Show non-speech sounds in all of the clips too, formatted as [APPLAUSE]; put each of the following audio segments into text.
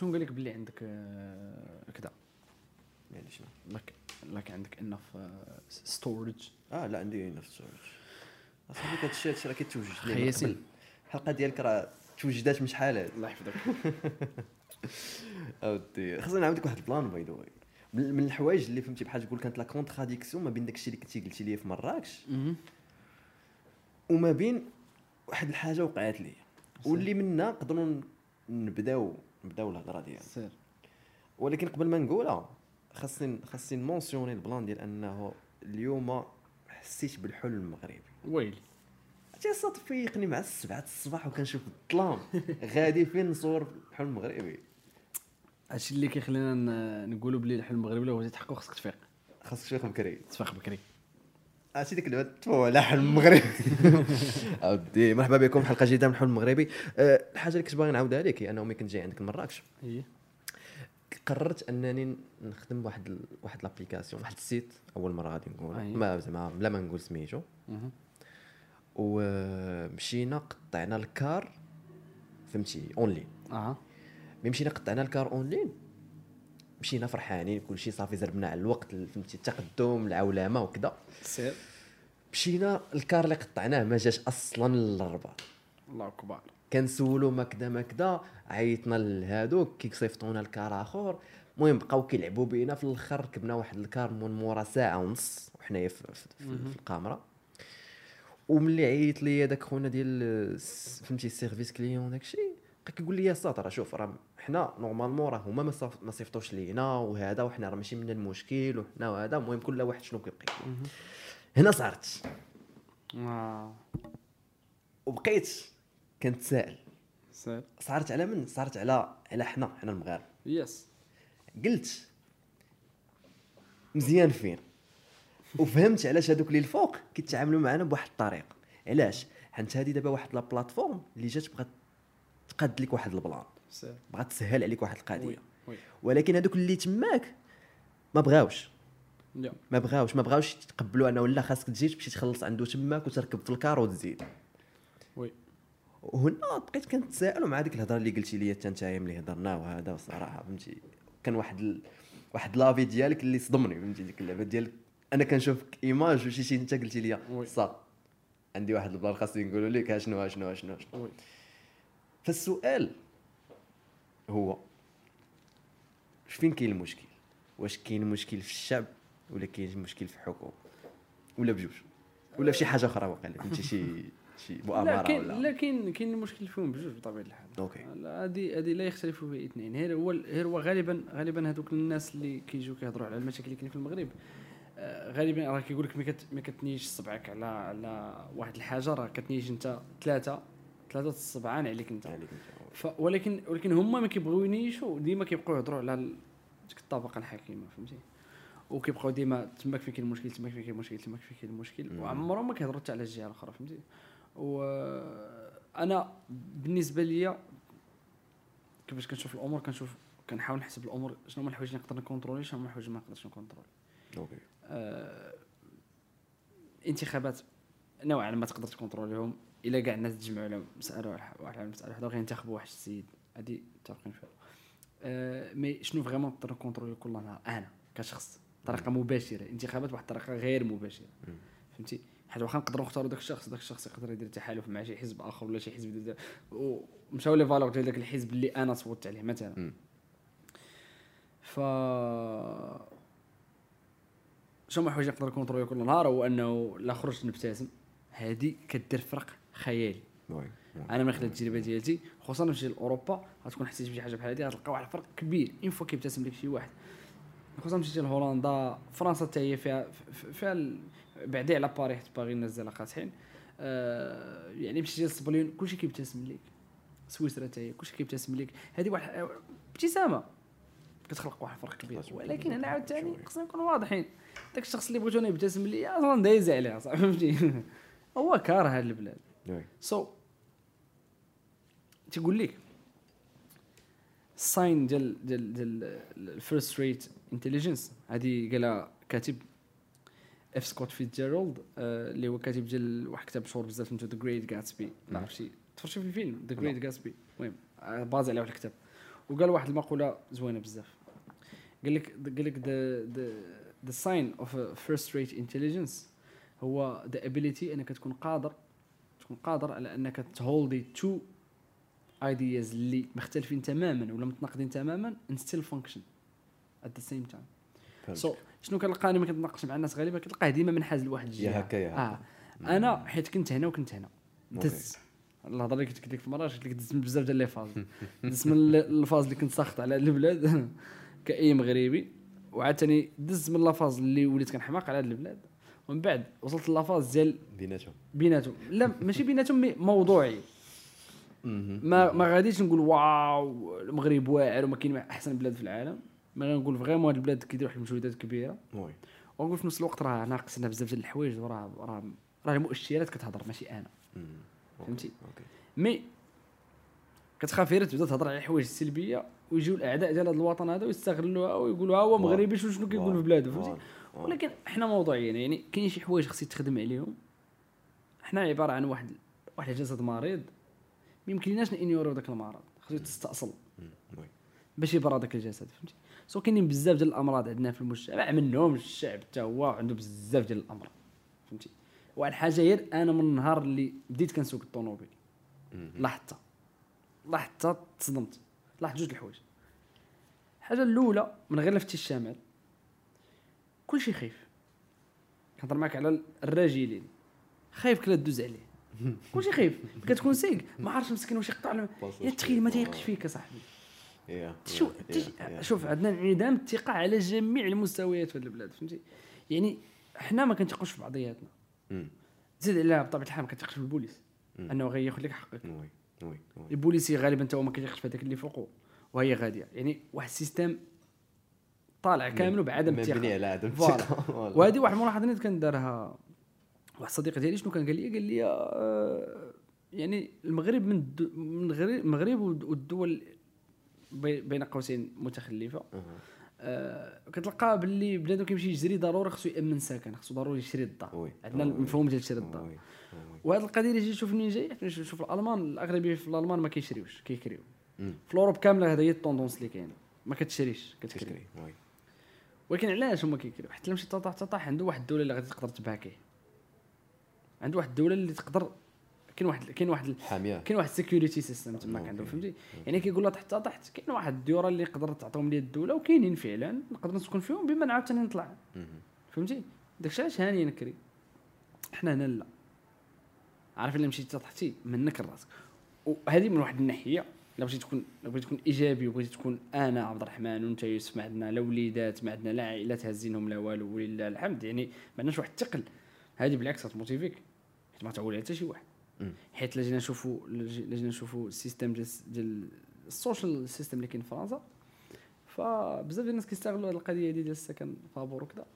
شنو قال لك باللي عندك آه، كذا؟ يعني شنو؟ like like عندك enough storage آه لا عندي نفس السؤال أصاحبي هذا الشيء هادشي راه كيتوجد خي ياسين. الحلقة ديالك راه توجدات من شحال هادي الله يحفظك. [LAUGHS] أودي. خصني نعاودك واحد ال plan by the way من الحوايج اللي فهمتي بحال تقول كانت la contradiction ما بين داكشي اللي كنتي قلتي لي في مراكش. وما بين واحد الحاجة وقعت لي واللي منها نقدروا نبداو نبداو الهضره ديالنا سير. ولكن قبل ما نقولها خاصني خاصني ن mentionner ال plan ديال أنه اليوم حسيت بالحلم المغربي. ويلي. عرفتي صات فيقني مع السبعة الصباح وكنشوف الظلام. غادي فين نصور الحلم المغربي هادشي اللي كيخلينا نقولوا بلي الحلم المغربي لو بغيتي تحققو خصك تفيق. خاصك شوية بكري. تفيق بكري. عرفتي ديك اللعبه على حلم المغربي اودي [LAUGHS] مرحبا بكم حلقة جديدة من الحلم المغربي. أه، الحاجة اللي كنت باغي نعاودها لك هي أنه ملي كنت جاي عندك لمراكش قررت أنني نخدم بواحد ال... واحد l'application واحد ال site أول مرة غادي نقول. ما زعما بلا ما نقول سميتو. ومشينا قطعنا الكار فهمتي اونلاين أها. ملي مشينا قطعنا الكار اونلاين مشينا فرحانين كلشي صافي زربنا على الوقت فهمتي التقدم العولمة وكذا سير. مشينا الكار اللي قطعناه ما جاش أصلا للرباط الله أكبر. كنسولو ما كدا ما كدا عيطنا لهادوك كيصيفطونا الكار آخر. المهم بقاو كيلعبوا بينا في الأخر ركبنا واحد الكار من مورا ساعة ونص وحنايا في, في, في, الكاميرا وملي عيط لي داك خونا ديال فهمتي ال service client داكشي بقى كيقول لي يا ساتر راه شوف راه حنا normalement راه هما ما صيفطوش لينا وهذا وحنا راه ماشي من المشكل وحنا وهذا المهم كل واحد شنو كيبقى. هنا صارت. وبقيت كنتسائل صارت على من؟ صارت على على حنا حنا المغاربه yes. قلت مزيان فين؟ وفهمت علاش هذوك اللي الفوق كيتعاملوا معنا بواحد الطريقة علاش؟ حيت هذه دابا واحد la plateforme اللي جات بغات تقاد لك واحد ال plan. بغات تسهل عليك واحد القضية. ولكن هذوك اللي تماك ما بغاوش. يا ما بغاوش. ما بغاوش يتقبلوا أنه لا خاصك تجي تمشي تخلص عنده تماك وتركب في الكار وتزيد. oui. وهنا بقيت كنتسائل مع ديك الهضرة اللي قلتي لي حتى نتايا ملي هضرنا وهذا الصراحه فهمتي؟ كان واحد ال... واحد l'avis ديالك اللي صدمني فهمتي؟ ديك اللعبة ديالك. أنا كنشوفك image وشي شي أنت قلتي لي. صا عندي واحد ال plan خاصني نقولوا لك ها شنو ها شنو ها شنو فالسؤال هو فين كاين المشكل؟ واش كاين مشكل في الشعب ولا كاين مشكل في الحكومة؟ ولا بجوج؟ ولا في شي حاجة أخرى واقيلا فهمتي شي شي لا مؤامره كاين ولا لا كاين كاين المشكل فيهم بجوج بطبيعة الحال. okay. لا هذه هذه لا يختلف فيها اثنين. غير هو غير هو غالبا غالبا هذوك الناس اللي كيجيو كيهضروا على المشاكل اللي كاين في المغرب آه، غالبا راه كيقول لك ما كتنيش صبعك على على واحد الحاجة راه كتنيش انت ثلاثة. ثلاثة الصبعان عليك انت. عليك انت. ف ولكن ولكن هما ما كيبغيونيشوا ديما كيبقاو يهضروا على ديك الطبقة الحاكمه فهمتي؟ وكيبقاو ديما تماك فين كاين المشكل تماك فين كاين المشكل تماك فين كاين المشكل. وعمرهم ما كيهضروا حتى على الجهة الأخرى فهمتي؟ و أنا بالنسبة ليا كيفاش كنشوف الأمور كنشوف كنحاول نحسب الأمور شنو هما الحوايج اللي نقدر ن contrôler شنو هما الحوايج اللي ما نقدرش ن contrôler. okay. آه، انتخابات نوعا ما تقدر ت contrôler هم إلا كاع الناس تجمعوا على مساله واحد- واحد على مسألة وحده وغينتخبوا واحد السيد. هذه متفقين فيها آه، mais شنو vraiment نقدر ن contrôler كل نهار؟ أنا كشخص بطريقه مباشرة. انتخابات بواحد الطريقة غير مباشرة. فهمتي؟ حيت واخا نقدروا نختاروا ذاك الشخص ذاك الشخص يقدر يدير تحالف مع شي حزب آخر ولا شي حزب ومشاو les valeurs ديال ذاك الحزب اللي أنا صوتت عليه مثلا. مم. ف شنو اللي نقدر ن contrôler كل نهار هو أنه لا خرجت نبتسم. هذه كدير فرق خيالي. أنا من خلال التجربة ديالتي خصوصا نمشي لاوروبا غتكون حسيت بشي حاجة بحال هذه غتلقى واحد الفرق كبير. une fois كيبتسم لك شي واحد. خصوصا مشيتي لهولندا فرنسا حتى هي فيها فيها بعدي على باري حيت باغي الناس ديالها قاطعين آه يعني مشيتي للسبليون كلشي كيبتسم لك. سويسرا حتى هي كلشي كيبتسم لك. هذه واحد ابتسامة. كتخلق واحد الفرق كبير. ولكن أنا عاوتاني. خصنا نكونوا واضحين. داك الشخص اللي بغيتوني يبتسم لي أصلا دايز عليه صاحبي فهمتي [LAUGHS] هو كاره البلاد. so so, تيقول لك ال sign ديال ديال ديال ال first rate intelligence هذه قالها كاتب F. Scott Fitzgerald آه، اللي هو كاتب ديال واحد الكتاب مشهور بزاف سميتو The Great Gatsby ما عرفتش تفرجتي في الفيلم The Great Gatsby المهم آه، باز على واحد الكتاب. وقال واحد المقولة زوينة بزاف. قال لك قال لك the the sign of a first rate intelligence هو the ability إنك تكون قادر تكون قادر على إنك ت hold ي two ideas اللي مختلفين تماما ولا متناقضين تماما and still function at the same time. فهمت. so شنو كنلقى أنا ملي كنتناقش مع الناس غالبا؟ كتلقاه ديما منحاز لواحد الجهة. يا هكا يا هكا. آه. أنا حيت كنت هنا وكنت هنا. okay. دز. الهضره اللي كنت قلت لك في المراح قلت لك دزت من بزاف ديال les phases. [LAUGHS] دزت من ال- la phase اللي كنت ساخط على البلاد. [LAUGHS] كاي مغربي وعاوتاني دزت من la phase اللي وليت كنحماق على هاد البلاد. ومن بعد وصلت la phase ديال بيناتهم. بيناتهم. لا ماشي بيناتهم mais موضوعي. ما ما غاديش نقول واو المغرب واعر وما كاين أحسن بلاد في العالم. ما غنقول vraiment هاد البلاد كيدير واحد المجهودات كبيرة. oui. ونقول في نفس الوقت راه ناقصنا بزاف ديال الحوايج وراه راه راه المؤشرات كتهضر ماشي أنا. فهمتي؟ mais كتخاف غير تبدا تهضر على الحوايج السلبية ويجيو الأعداء ديال هذا الوطن هذا ويستغلوها ويقولوا ها هو. مغربي شنو شنو كيقول في بلاده فهمتي. ولكن إحنا موضوعيين يعني كاين شي حوايج خصك تخدم عليهم. إحنا عبارة عن واحد واحد الجسد مريض ما يمكنناش نانيوريو داك المرض. خصو تستاصل باش يبرا داك الجسد فهمتي؟ so كاينين بزاف ديال الأمراض عندنا في المجتمع. منهم الشعب حتى هو عنده بزاف ديال الأمراض فهمتي؟ واحد الحاجة غير أنا من النهار اللي بديت كنسوق الطوموبيل. لاحظتها. لاحظتها تصدمت. لاحظت جوج الحوايج. الحاجة الأولى من غير لفتي الشمال كلشي خايف. كنهضر معاك على الراجلين. خايف كلا دوز عليه. [LAUGHS] كلشي خايف. كتكون سايق ما عارفش مسكين واش يقطع يا تخيل ما تيقش فيك اصاحبي يا شو يا- تش- يا- يا. شوف عندنا انعدام الثقه على جميع المستويات في هذه البلاد فهمتي؟ يعني حنا ما كنثقوش في بعضياتنا. زيد عليها بطبيعة الحال ما كتثقش في البوليس. أنه غياخذ لك حقك. oui oui oui. البوليسي غالبا انت هو ما كيثقش في هذاك اللي فوقه وهي غادية. يعني واحد ال système طالع كامل بعدم مبني الثقه على عدم. الثقه. [LAUGHS] وهذه واحد الملاحظه اللي كان دارها واحد صديق ديالي شنو كان قال لي قال لي آه، يعني المغرب من من المغرب والد- والدول بي- بين قوسين متخلفة أها. آه، كتلقى باللي بنادم كيمشي يجري ضروري خصو يأمن سكن خصو ضروري يشري الدار عندنا. المفهوم ديال شري الدار. وهذه القضية اللي جيت تشوف منين جاي شوف الألمان الاغلبيه في الألمان ما كيشريوش كيكريو. في l'Europe كاملة هذه هي la tendance اللي كاينة ما كتشريش كتكري ولكن علاش هما كيكريو حتى مشي تطاح تطاح عنده واحد الدولة اللي غادي تقدر تباكيه عنده واحد الدولة اللي تقدر كاين واحد كاين واحد حامية. كاين واحد security system تماك. عندهم فهمتي؟ يعني كيقول لها تحت تحت كاين واحد الديورة اللي يقدر تعطيهم لي الدولة وكاينين فعلا نقدر نسكن فيهم بما نعاود ثاني نطلع. فهمتي؟ داكشي علاش هاني نكري؟ حنا هنا لا. عارف إلا مشيتي تحتي منك راسك وهذه من واحد الناحية الا بغيتي تكون بغيتي تكون إيجابي وبغيتي تكون أنا عبد الرحمن وأنت يوسف ما عندنا لا وليدات ما عندنا لا عائلات هازينهم لا والو ولله الحمد. يعني ما عندناش واحد الثقل. هذه بالعكس غت motiver يك حيت ما تعول على حتى شي واحد. حيت لا جينا نشوفوا لا جينا نشوفوا ال système ديال ديال ال social system اللي كاين في فرنسا. فبزاف ديال الناس كيستغلوا هذه القضية دي ديال السكن فابور وكذا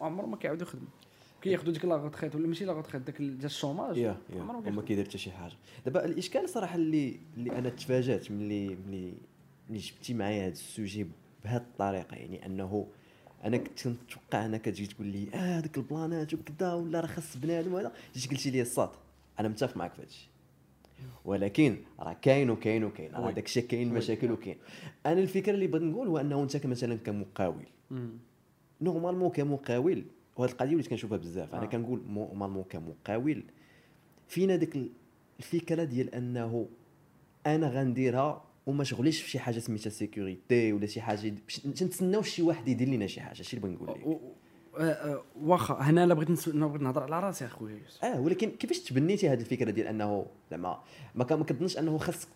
وعمرهم ما كيعاودوا يخدموا كياخذوا ديك la retraite ولا ماشي la retraite داك ال- ديال ال chômage يا كيخدموا. كيدير حتى شي حاجة دابا الإشكال صراحة اللي اللي أنا تفاجأت ملي ملي ملي جبتي معايا هذا ال sujet بهذه الطريقة يعني أنه أنا كنت كنتوقع انك تجي تقول لي آه هذاك البلانات وكذا ولا راه خاص بنادم وهذا جيت قلتي لي الصاد أنا متفق معك في هذا الشيء ولكن راه كاين وكاين وكاين راه. داك الشيء كاين. مشاكل وكاين أنا الفكرة اللي بغيت نقول هو أنه أنت مثلا كمقاول. normalement كمقاول وهذه القضية وليت كنشوفها بزاف. أنا آه. كنقول normalement كمقاول فينا ديك الفكرة ديال أنه أنا غنديرها وما شغليش في شي حاجة سميتها sécurité ولا شي حاجة باش نتسناو شي واحد يدير لنا شي حاجة شي اللي بغيت نقول لك. آه، آه، واخا هنا لا بغيت بغيت نهضر على راسي أخويا يوسف. آه ولكن كيفاش تبنيتي هذه الفكرة ديال أنه زعما ما كنظنش أنه خاصك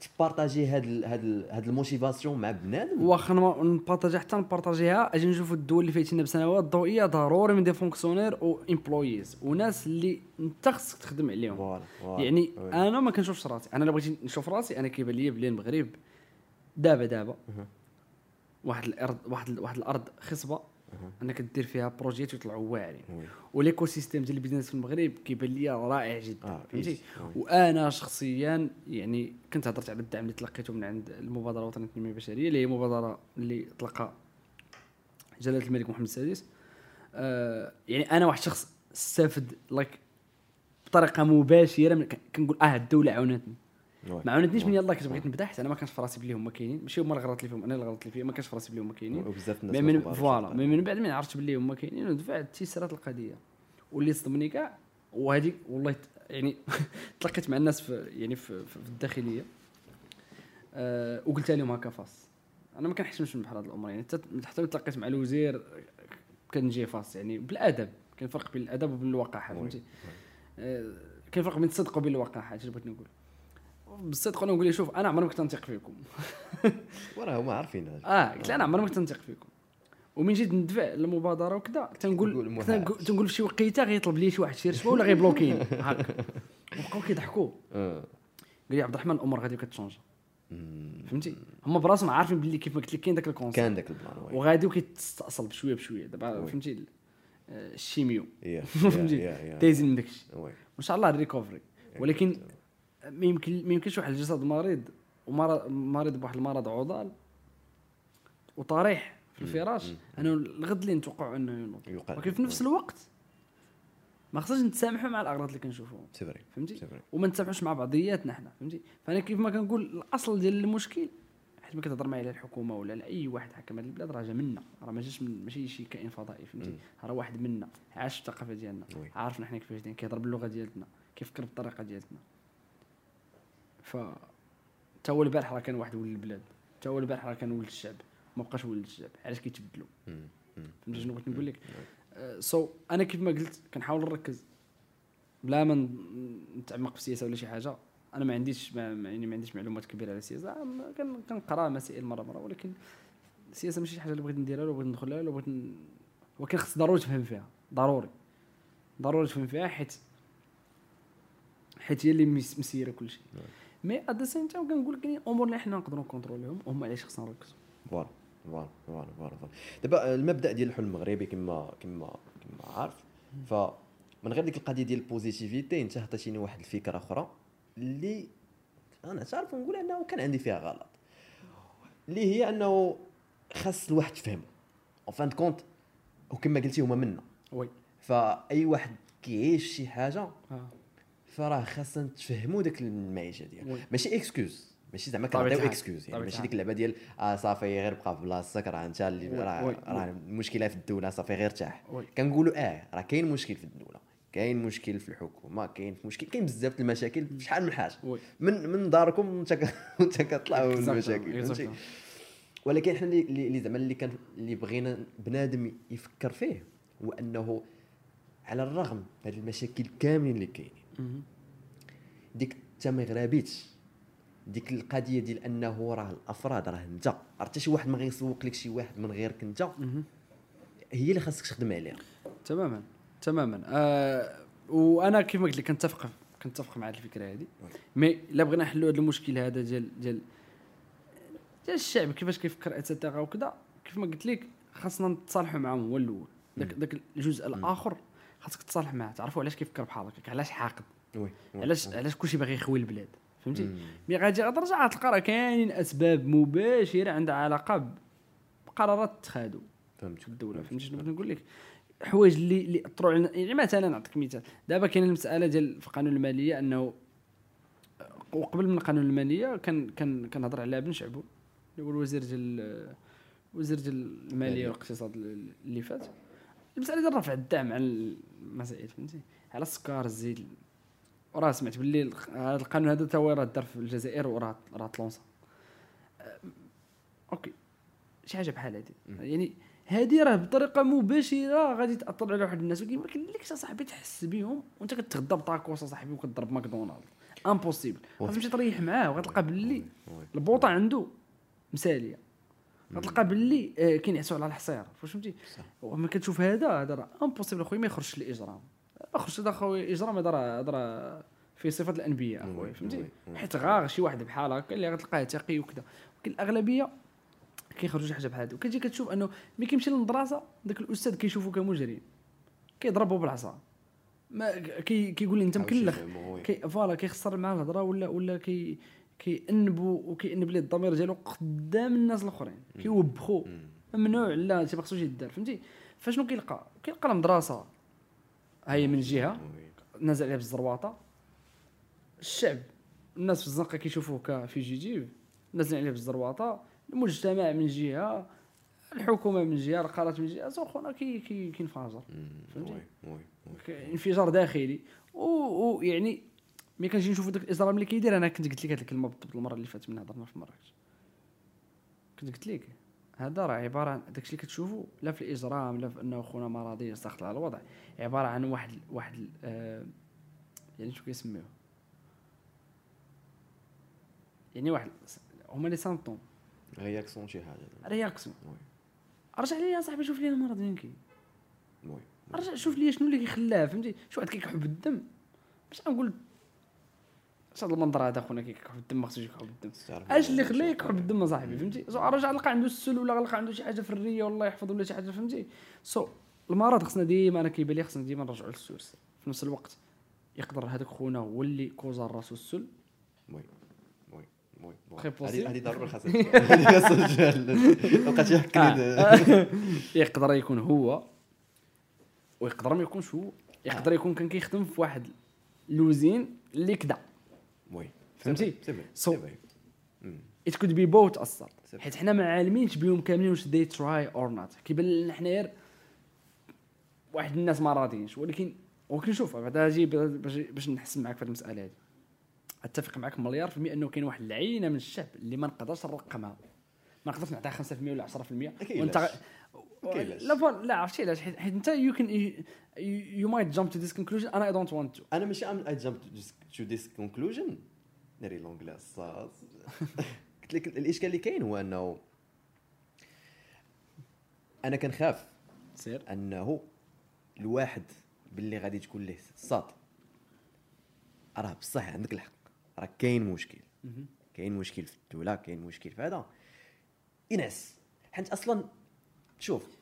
ت partager هاد ال- هاد ال- هاد la motivation مع بنادم واخا ن partager حتى ن partager ها أجي نشوفوا الدول اللي فايتينا بسنوات ضوئيه ضروري من des fonctionnaires و employés وناس اللي انت خصك تخدم عليهم voilà voilà. يعني oui. أنا ما كنشوفش راسي أنا لو بغيت نشوف راسي أنا كيبان لي بلي المغرب دابا دابا. واحد الأرض واحد ال- واحد الأرض خصبة. انك دير فيها projets ويطلعوا واعرين oui. وال écosystème ديال ال business في المغرب كيبان لي رائع جدا آه فهمتي. وأنا شخصيا يعني كنت هضرت على الدعم اللي تلقيته من عند المبادرة الوطنية للتنمية البشرية اللي هي مبادرة اللي طلقها جلالة الملك محمد السادس آه يعني أنا واحد الشخص استفد like بطريقة مباشرة كنقول آه الدولة عاونتني. ما عاونتنيش من يلاه كنت بغيت نبدا حتى أنا ما كانش في راسي بلي هما كاينين. ماشي هما اللي غلطت لي فيهم. أنا اللي غلطت لي فيهم. ما كانش في راسي بلي هما كاينين. وبزاف الناس ما من voilà. من بعد من عرفت بلي هما كاينين ودفعت تيسرات القضية. واللي صدمني كاع وهذيك والله يعني [LAUGHS] تلاقيت مع الناس في يعني في, في, الداخلية. أه وقلت لهم هكا فاس أنا ما كنحشمش من بحال هاد الأمور يعني حتى ملي تلاقيت مع الوزير كنجي فاس يعني بالأدب. كاين فرق بين الأدب وبين الوقاحه. فهمتي؟ آه، كاين فرق بين الصدق وبين الوقاحه هادشي اللي بغيت نقول. بالصدق أنا نقول شوف أنا عمري ما كنت نثق فيكم. [LAUGHS] وراه هما عارفين. هذا. آه قلت أنا عمري ما كنت نثق فيكم. ومن جيت ندفع المبادره وكذا. تنقول. تنقول في شي وقيتة غيطلب لي شي واحد شي رشوة ولا غي bloquer ني [LAUGHS] هكا وبقاو كيضحكوا. آه. قال لي عبد الرحمن الأمور غادي كت changer مم. فهمتي؟ هما براسهم عارفين باللي كيف ما قلت لك كاين داك ال concept. كان داك ال plan. وغادي وكيتستأصل بشوية بشوية. دابا. فهمتي؟ آه، ال chimio. [LAUGHS] فهمتي؟ دايزين من داكشي. oui. وإن شاء الله ال recovery. ولكن ما يمكن ما يمكنش واحد الجسد مريض ومرض مريض بواحد المرض عضال وطريح في الفراش. انه الغد اللي نتوقع إنه ينوض. ولكن في نفس الوقت ما خصناش نتسامحوا مع الاغلاط اللي كنشوفوهم. c'est vrai فهمتي؟ c'est vrai وما نتسامحوش مع بعضياتنا حنا. فهمتي؟ فأنا كيف ما كنقول الأصل ديال المشكل حيت ما كتهضر معايا على الحكومة ولا على أي واحد حكم هذه البلاد راه جا منا. راه ما جاش من ماشي شي كائن فضائي. فهمتي. راه واحد منا عاش الثقافة ديالنا. عارفنا حنا كيفاش دايرين كيهضر باللغة ديالتنا كيفكر بالطريقة ديالتنا ف تا هو البارح راه كان واحد ولد البلاد. تا هو البارح راه كان ولد الشعب. ما بقاش ولد الشعب. علاش كيتبدلوا. فهمتي شنو بغيت نقول لك. سو أنا كيف ما قلت كنحاول نركز. بلا ما نتعمق في السياسة ولا شي حاجة أنا ما عنديش ما يعني ما عنديش معلومات كبيرة على السياسة. كنقرأ مسائل مرة مرة ولكن السياسة ماشي شي حاجة اللي بغيت نديرها ولا بغيت ندخلها ولا بغيت ن... ولكن خص ضروري تفهم فيها. ضروري. ضروري تفهم فيها حيت حيت هي اللي مس- مسيرة كل شيء. نعم. mais at the same time كنقول كاين امور اللي حنا نقدروا نكونتروليوهم هما علاش خصنا نركزوا فوالا فوالا فوالا فوالا فوالا. دابا المبدا ديال الحلم المغربي كما كما كما عارف ف من غير ديك القضية ديال ال positivité انت عطيتيني واحد الفكرة أخرى اللي أنا تعرف نقول أنه كان عندي فيها غلط. اللي هي أنه خاص الواحد يفهمه. en fin de compte وكما قلتي هما منا. oui. فأي واحد كيعيش شي حاجة آه. فراه خاصنا تفهموا داك المعيشة ديالو oui. ماشي excuse ماشي زعما كنعطيو. excuse يعني ماشي. ديك اللعبة ديال آه صافي غير بقى في بلاصتك راه انت اللي. راه. راه المشكلة في الدولة صافي غير ارتاح. كنقولوا آه راه كاين مشكل في الدولة كاين مشكل في الحكومة كاين في مشكل كاين بزاف المشاكل شحال من حاجة من من داركم وانت ك- [LAUGHS] وانت كطلع من Exactly. المشاكل. ولكن حنا اللي زعما اللي كان اللي بغينا بنادم يفكر فيه هو أنه على الرغم من هذه المشاكل كاملين اللي كاينين. ديك انت ما غرابيتش ديك القضية ديال أنه راه الأفراد راه أنت راه حتى شي واحد ما غيسوق لك شي واحد من غيرك أنت. هي اللي خاصك تخدم عليها. تماما تماما. آه وأنا كيف ما قلت لك كنتفق كنتفق مع هذه الفكرة هذه mais الا بغينا نحلوا هذا المشكل هذا ديال ديال ديال الشعب كيفاش كيفكر et cetera وكذا كيف ما قلت لك خاصنا نتصالحوا معاهم هو الأول. داك الجزء الآخر خاصك تصالح معاه تعرفوا علاش كيفكر بحال هكاك علاش حاقد؟ oui. علاش علاش كلشي باغي يخوي البلاد؟ فهمتي. mais غادي غترجع تلقى راه كاينين أسباب مباشرة عندها علاقة بقرارات اتخذوا فهمت الدولة فهمتي شنو بغيت نقول لك؟ حوايج اللي اللي اثروا علينا. يعني مثلا نعطيك مثال. دابا كاين المسألة ديال في القانون المالية أنه وقبل من القانون المالية كان كان كنهضر على بن شعبو اللي هو الوزير ديال وزير ديال المالية. والاقتصاد اللي فات. المسألة ديال رفع الدعم على المسائل فهمتي على السكر الزيت. وراه سمعت باللي هذا القانون هذا تا هو راه دار في الجزائر وراه راه تلونسا okay. شي حاجة بحال هذه يعني هذه راه بطريقة مباشرة غادي تأثر على واحد الناس ولكن ما كاينلكش اصاحبي تحس بهم وأنت كتغدى بطاكوس اصاحبي وكتضرب ماكدونالد impossible. غتمشي تريح معاه وغتلقى باللي. البوطة عنده مسالية. غتلقى باللي آه، كينعسوا على الحصير فهمتي. وما كتشوف هذا هذا راه impossible أخويا ما يخرجش الاجرام ما خرجش هذا أخويا اجرام هذا راه هذا راه في صفة الأنبياء oui. أخويا فهمتي oui. oui. حيت غار شي واحد بحال هكا اللي غتلقاه تقي وكذا ولكن الأغلبية كيخرجوا شي حاجة بحال هذه وكتجي كتشوف أنه ملي كيمشي للمدرسة ذاك الأستاذ كيشوفو كمجرم كيضربو بالعصا ما كي كيقول لي أنت مكلخ. كي voilà كيخسر معاه الهضرة ولا ولا كي كيأنبو وكيأنب ليه الضمير ديالو قدام الناس الآخرين كيوبخو مم. ممنوع لا انت ما خصوش يدار فهمتي فشنو كيلقى كيلقى المدرسة هي من جهة. نازل عليها بالزرواطه الشعب الناس في الزنقة كيشوفوه ك fugitif نازلين عليه بالزرواطه المجتمع من جهة الحكومة من جهة القرارات من جهة خونا كي كي كينفجر. فهمتي؟ انفجار داخلي ويعني ملي كنجي نشوفوا داك الاصرار اللي كيدير أنا كنت قلت لك هذه الكلمة بالضبط المرة اللي فاتت من هضرنا في مراكش كنت قلت لك هذا راه عبارة عن داكشي اللي كتشوفوا لا في الإجرام لا في أنه خونا ما راضي على الوضع. عبارة عن واحد واحد آه يعني شو كيسميوه؟ يعني واحد هما les symptômes réaction شي حاجة. réaction. oui. رجع لي يا صاحبي شوف لي المرض وين كاين. oui. رجع شوف لي شنو اللي كيخلاه فهمتي؟ شي واحد كيكحب الدم. باش نقول اش هذا المنظر هذا خونا كيكحب الدم ما خصوش يكحب الدم أش اللي خلاه يكحب الدم اصاحبي فهمتي؟ so رجع لقى عنده السل ولا لقى عنده شي حاجة في الريه والله يحفظ ولا شي حاجة فهمتي؟ so المرض خصنا ديما أنا كيبان لي خصنا ديما نرجعوا لل source. في نفس الوقت يقدر هذاك خونا هو اللي causa راسو السل. oui oui oui. هذه ضروري خاصها [LAUGHS] بقات يحكي [LAUGHS] يقدر يكون هو ويقدر ما يكونش هو. يقدر يكون كان كيخدم في واحد l'usine اللي كدا. oui فهمتي؟ مم. it could be both أصلا. حيت حنا ما عالمينش بهم كاملين واش they try or not. كيبان لنا حنايا واحد الناس ما راضيينش. ولكن ولكن شوف بعدا أجي باش نحسن معاك في المسألة هذه. أتفق معك مليار في المية أنه كاين واحد العينة من الشعب اللي ما نقدرش نرقمها. ما نقدرش نعطيها 5% ولا 10% أكيد وأنت علاش. لا لا عرفتي علاش حيت أنت you can you might jump to this conclusion أنا I don't want to أنا ماشي am I jump to this conclusion ناري لونجلي صاص [LAUGHS] قلت لك الإشكال اللي كاين هو إنه أنا كنخاف سير. أنه الواحد باللي غادي تكون له صاد. راه بصح عندك الحق. راه كاين مشكل. كاين مشكل في الدولة كاين مشكل في هذا. ينعس. حيت أصلا شوف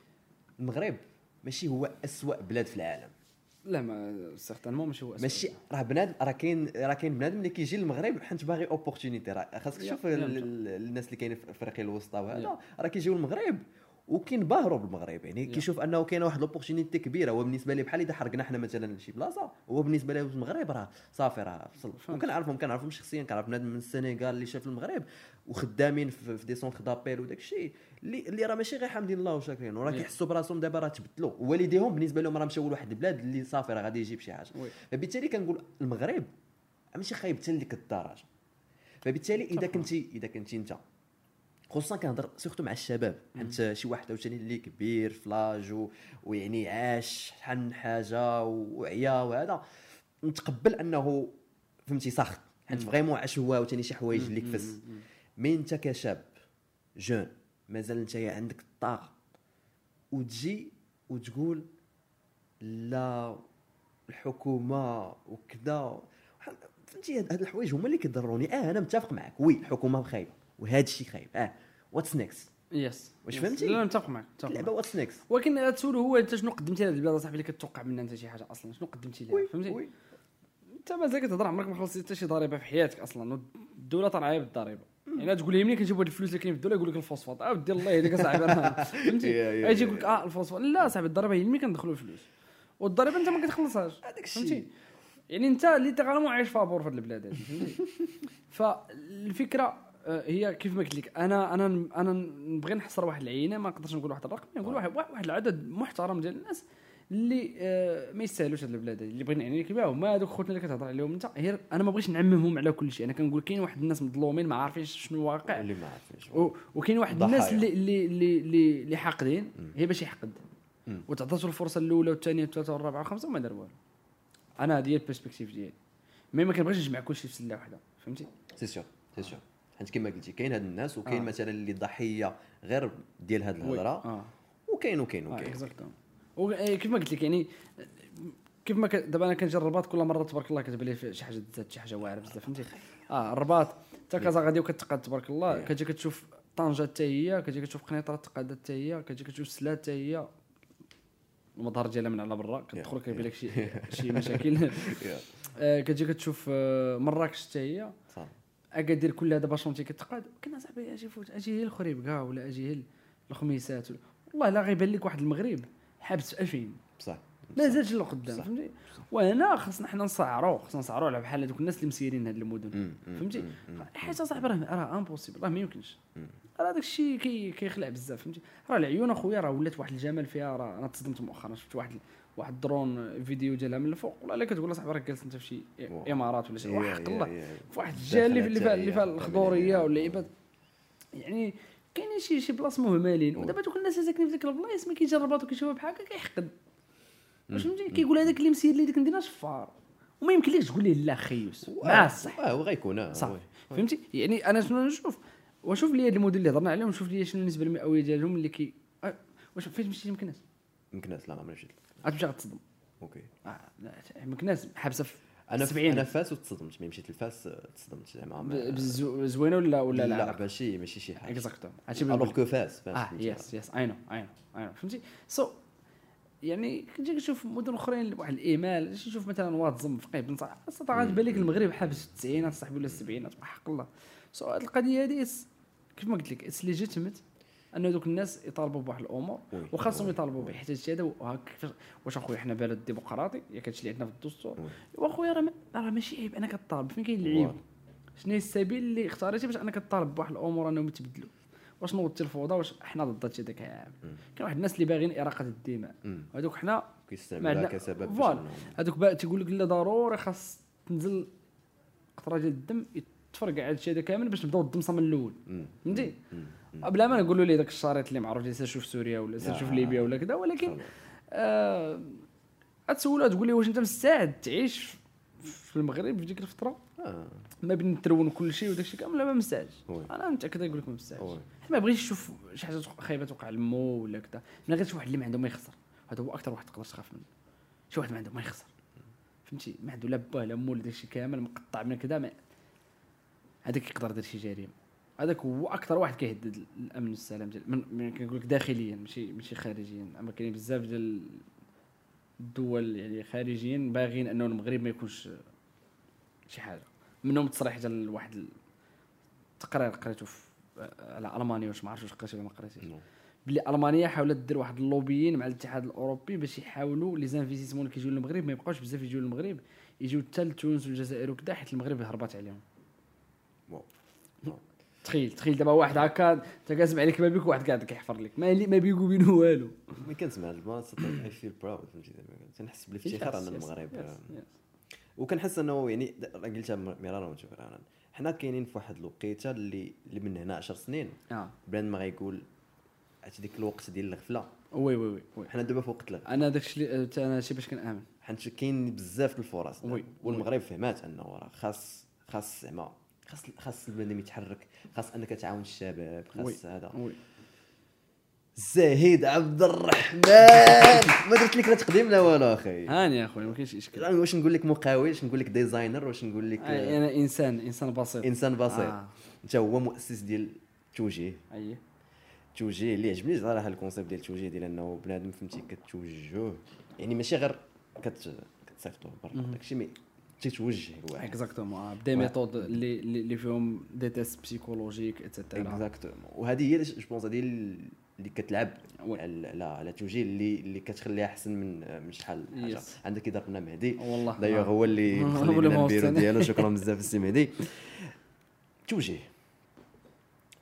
المغرب ماشي هو أسوأ بلاد في العالم لا mais certainement ماشي هو أسوأ. ماشي راه بنادم راه كاين راه كاين بنادم اللي كيجي للمغرب حيت باغي opportunité راه خاصك تشوف الناس اللي كاينين في افريقيا الوسطى وهذا. راه كيجيو للمغرب وكينبهروا بالمغرب يعني. كيشوف أنه كاينة واحد l'opportunité كبيرة هو بالنسبة ليه بحال إذا حرقنا حنا مثلا لشي بلاصة هو بالنسبة له المغرب راه صافي راه فهمت. وكنعرفهم كنعرفهم شخصيا كنعرف بنادم من السنغال اللي شاف المغرب وخدامين في, في des centres d'appel وداك الشيء اللي اللي راه ماشي غير حامدين الله وشاكرين وراه. كيحسوا براسهم دابا راه تبدلوا والديهم بالنسبة لهم راه مشاو لواحد البلاد اللي صافي راه غادي يجيب شي حاجة. فبالتالي كنقول المغرب ماشي خايب حتى لديك الدرجه فبالتالي إذا. كنتي إذا كنتي أنت خصوصا كنهضر surtout مع الشباب. حيت شي واحد عاوتاني اللي كبير ف l'âge. ويعني عاش شحال من حاجة وعيا وهذا. نتقبل أنه فهمتي ساخط. حيت vraiment عاش هو عاوتاني شي حوايج اللي كفس mais أنت كشاب jeune مازال أنت عندك الطاقة. وتجي وتقول لا الحكومة وكذا. فهمتي هاد هاد الحوايج هما اللي كيضروني. آه أنا متفق معك oui الحكومة خايبة وهذا الشيء خايب. آه what's next يس واش. فهمتي؟ لا لا متفق معك متفق اللعبه what's next ولكن تسولو هو انت شنو قدمتي لهاد البلاد أصاحبي اللي كتوقع منها أنت شي حاجة أصلا؟ شنو قدمتي لها؟ فهمتي؟ oui. أنت مازال كتهضر عمرك ما خلصتي حتى شي ضريبة في حياتك أصلا والدولة طالعة بالضريبة. يعني تقول لي منين كنجيبوا هاد الفلوس اللي كاين في الدولة؟ يقول لك الفوسفات. آه ودي الله يهديك اصاحبي [LAUGHS] فهمتي؟ يا- يقول لك آه الفوسفات. لا صاحبي الضريبة هي منين كندخلوا الفلوس؟ والضريبة أنت ما كتخلصهاش. هذاك الشيء. فهمتي؟ يعني أنت اللي تغالمو عايش فابور في هاد البلاد هادي فهمتي؟ [LAUGHS] فالفكرة هي كيف ما قلت لك أنا أنا أنا نبغي نحصر واحد العينة ما نقدرش نقول واحد الرقم نقول واحد واحد العدد محترم ديال الناس اللي آه، ما يستاهلوش هاد البلاد اللي بغينا نعني لك بها هما هذوك خوتنا اللي كتهضر عليهم انت هي أنا ما بغيتش نعممهم على كل شيء. أنا كنقول كاين واحد الناس مظلومين ما عارفينش شنو واقع اللي ما و- وكاين واحد ضحايا. الناس اللي اللي اللي اللي, حاقدين. هي باش يحقد. وتعطاتو الفرصة الأولى والثانية والثالثه والرابعة والخامسة وما دار والو. أنا هذه هي ال perspective ديالي. mais ما كنبغيش نجمع كل شيء في سلة واحدة فهمتي؟ c'est sûr c'est sûr حيت كما قلتي كاين هاد الناس وكاين آه. مثلا اللي ضحية غير ديال هاد الهضرة. آه. وكاين وكاين آه وكاين. exactement وكيف ما قلت لك يعني كيف ما ك... دابا أنا كنجي الرباط كل مرة تبارك الله كتبان لي شي حاجة زاد شي حاجة واعرة بزاف فهمتي؟ آه الرباط. حتى كازا غادي وكتقاد تبارك الله. كتجي كتشوف طنجة حتى هي كتجي كتشوف قنيطره تقادات حتى هي كتجي كتشوف سلات حتى هي. المظهر ديالها من على برا كتدخل كيبان لك. شي [LAUGHS] شي مشاكل. آه، كتجي كتشوف آه، مراكش حتى هي. اكادير كلها دابا شونتي كتقاد. كنا صاحبي أجي فوت أجي هي الخريب كاع ولا أجي هي الخميسات ولا- والله لا غيبان لك واحد المغرب حابس في 2000 بصح. مازالش لقدام صح. فهمتي؟ وهنا خاصنا حنا نسعروا خاصنا نسعروا على بحال هذوك الناس اللي مسيرين هاد المدن فهمتي؟ مم، مم. حاجة صاحبي راه راه impossible راه ما يمكنش. راه داك الشيء كي كيخلع بزاف فهمتي؟ راه العيون أخويا راه ولات واحد الجمال فيها راه أنا تصدمت مؤخرا شفت واحد واحد ال drone video ديالها من الفوق ولا لا كتقول صاحبي راك جالس انت في شي. إمارات ولا شي يا- وحق يا- الله. يا- في واحد الجهه اللي فيها اللي فيها الخضورية تاعية. واللعيبات يعني كاينين شي شي places مهملين. ودابا دوك الناس اللي ساكنين في ديك البلايص ملي كيجربها وكيشوفها بحال هكا كيحقد. واش فهمتي كيقول هذاك اللي مسير لي ديك المدينة شفار. وما يمكنلكش تقول ليه لا خيوس. مع الصح آه هو غيكون آه، صافي. oui. فهمتي؟ يعني أنا شنو نشوف؟ وشوف لي هاد المدن اللي هضرنا عليهم شوف لي شنو النسبة المئوية ديالهم اللي كي آه، واش فين تمشي مكناس يمكن لا ما مشيت. غتمشي غتصدم. OK. آه، مكناس حابسه في أنا 70 أنا فاس وتصدمت ملي مشيت لفاس آه، تصدمت زعما. زوينة ولا ولا لا لا ماشي ماشي شي حاجة. exacto هادشي alors que فاس فاس آه yes yes I know I know I know فهمتي؟ so يعني كنجي كنشوف مدن أخرين واحد الايمال نشوف مثلا واتزم بن صالح أصلا غتبان لك المغرب حابس التسعينات صاحبي ولا السبعينات وحق الله. so هاد القضية هادي كيف ما قلت لك it's legitimate ان دوك الناس يطالبوا بواحد الأمور. وخاصهم. يطالبوا به حيت هذا وهاك واش أخويا حنا بلد ديمقراطي ياك هادشي اللي عندنا في الدستور oui. وأخويا راه راه ماشي عيب انك تطالب فين كاين العيب. شنو هي السبيل اللي اختاريتي باش انك تطالب بواحد الأمور أنهم يتبدلوا واش نوضتي الفوضى واش حنا ضد هادشي داك العام كاين واحد الناس اللي باغيين إراقة الدماء. هذوك حنا عندنا- كسبب voilà. هذوك تيقول لك لا ضروري خاص تنزل قطرة ديال الدم يتفرقع هادشي هذا كامل باش نبداو الدمصة من الأول. فهمتي. بلا ما نقولوا ليه داك الشريط اللي معروف سير شوف سوريا ولا. شوف ليبيا ولا كذا ولكن. آه غتسولها تقول لي واش أنت مستعد تعيش في المغرب في ديك الفترة؟ آه. ما بين ترون كل شيء وداك الشيء كامل ما مستعدش. أنا متأكد نقول لك ما مستعدش. ما بغيتش نشوف شي حاجة خايبة توقع لمو ولا كذا من غير شي واحد اللي ما عنده ما يخسر. هذا هو أكثر واحد تقدر تخاف منه. شي واحد ما عنده ما يخسر. فهمتي؟ ما عنده لا باه لا مو لا داكشي كامل مقطع من كذا ما هذاك يقدر يدير شي جريمة. هذاك هو أكثر واحد كيهدد الأمن والسلام ديال من, كنقول لك داخليا ماشي ماشي خارجيا أما كاين بزاف ديال الدول يعني خارجيا باغيين أنه المغرب ما يكونش شي حاجة منهم تصريح ديال واحد التقرير قريته على ألمانيا واش ما عرفتش واش قريتي ولا ما قريتيش non. بلي ألمانيا حاولت دير واحد ال lobbying مع الاتحاد الأوروبي باش يحاولوا les investissements اللي كيجيو للمغرب ما يبقاوش بزاف يجيو للمغرب يجيو حتى لتونس والجزائر وكذا حيت المغرب هربات عليهم. تخيل تخيل دابا واحد هكا انت كاسمع عليك بابيك وواحد قاعد كيحفر لك. ما لي- ما بينو بينه والو. ما كنسمع البلاصه I feel proud فهمتي؟ تنحس بالافتخار أن المغرب. آه، وكنحس أنه يعني قلتها مرارا وتكرارا حنا كاينين في واحد الوقيتة اللي اللي من هنا 10 سنين. آه. بلان ما غيقول عرفتي ديك الوقت ديال الغفلة. oui oui oui. حنا دابا في وقت الغفلة. أنا داكشي اللي أنا شي باش كنأمن. حيت كاين بزاف الفرص. oui. والمغرب فهمات أنه راه خاص خاص زعما خاص خاص البنادم يتحرك خاص انك تعاون الشباب. خاص هذا. زاهد عبد الرحمن ما درت لك لا تقديم لا والو أخي. هاني يا اخويا ما كاينش إشكال. واش نقول لك مقاول واش نقول لك designer واش نقول لك آه، أنا إنسان إنسان بسيط. إنسان بسيط. آه. أنت هو مؤسس ديال توجيه. اييه توجيه اللي عجبني صراحة ال concept ديال التوجيه ديال إنه بنادم فهمتي كتوجهوه. يعني ماشي غير كت برا داكشي mais تتوجه الواحد exactement des méthodes اللي اللي فيهم des tests psychologiques et cetera exactement وهذه هي جو بونس هذه اللي كتلعب. على على التوجيه اللي اللي كتخليها أحسن من من شحال حاجة. عندك كي ضربنا مهدي. والله. دايوغ. هو اللي مخلي لنا البيرو. ديالو شكرا بزاف السي مهدي. توجيه.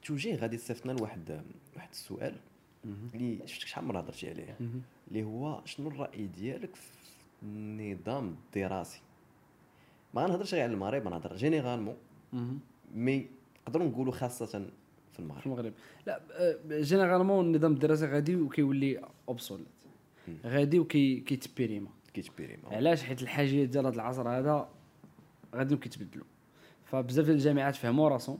توجيه غادي تصيفطنا لواحد واحد السؤال اللي شفتك شحال مرة هضرتي عليه. اللي هو شنو الرأي ديالك في النظام الدراسي؟ ما غنهضرش غير على المغرب غنهضر جينيرالمون. mais نقدروا نقولوا خاصة في في المغرب. المغرب لا آه، généralement النظام الدراسي غادي وكيولي obsolète غادي وكي كيتبيريما كيتبيري علاش؟ حيت الحاجيات ديال هذا العصر هذا غادي كيتبدلوا. فبزاف ديال الجامعات فهموا راسهم.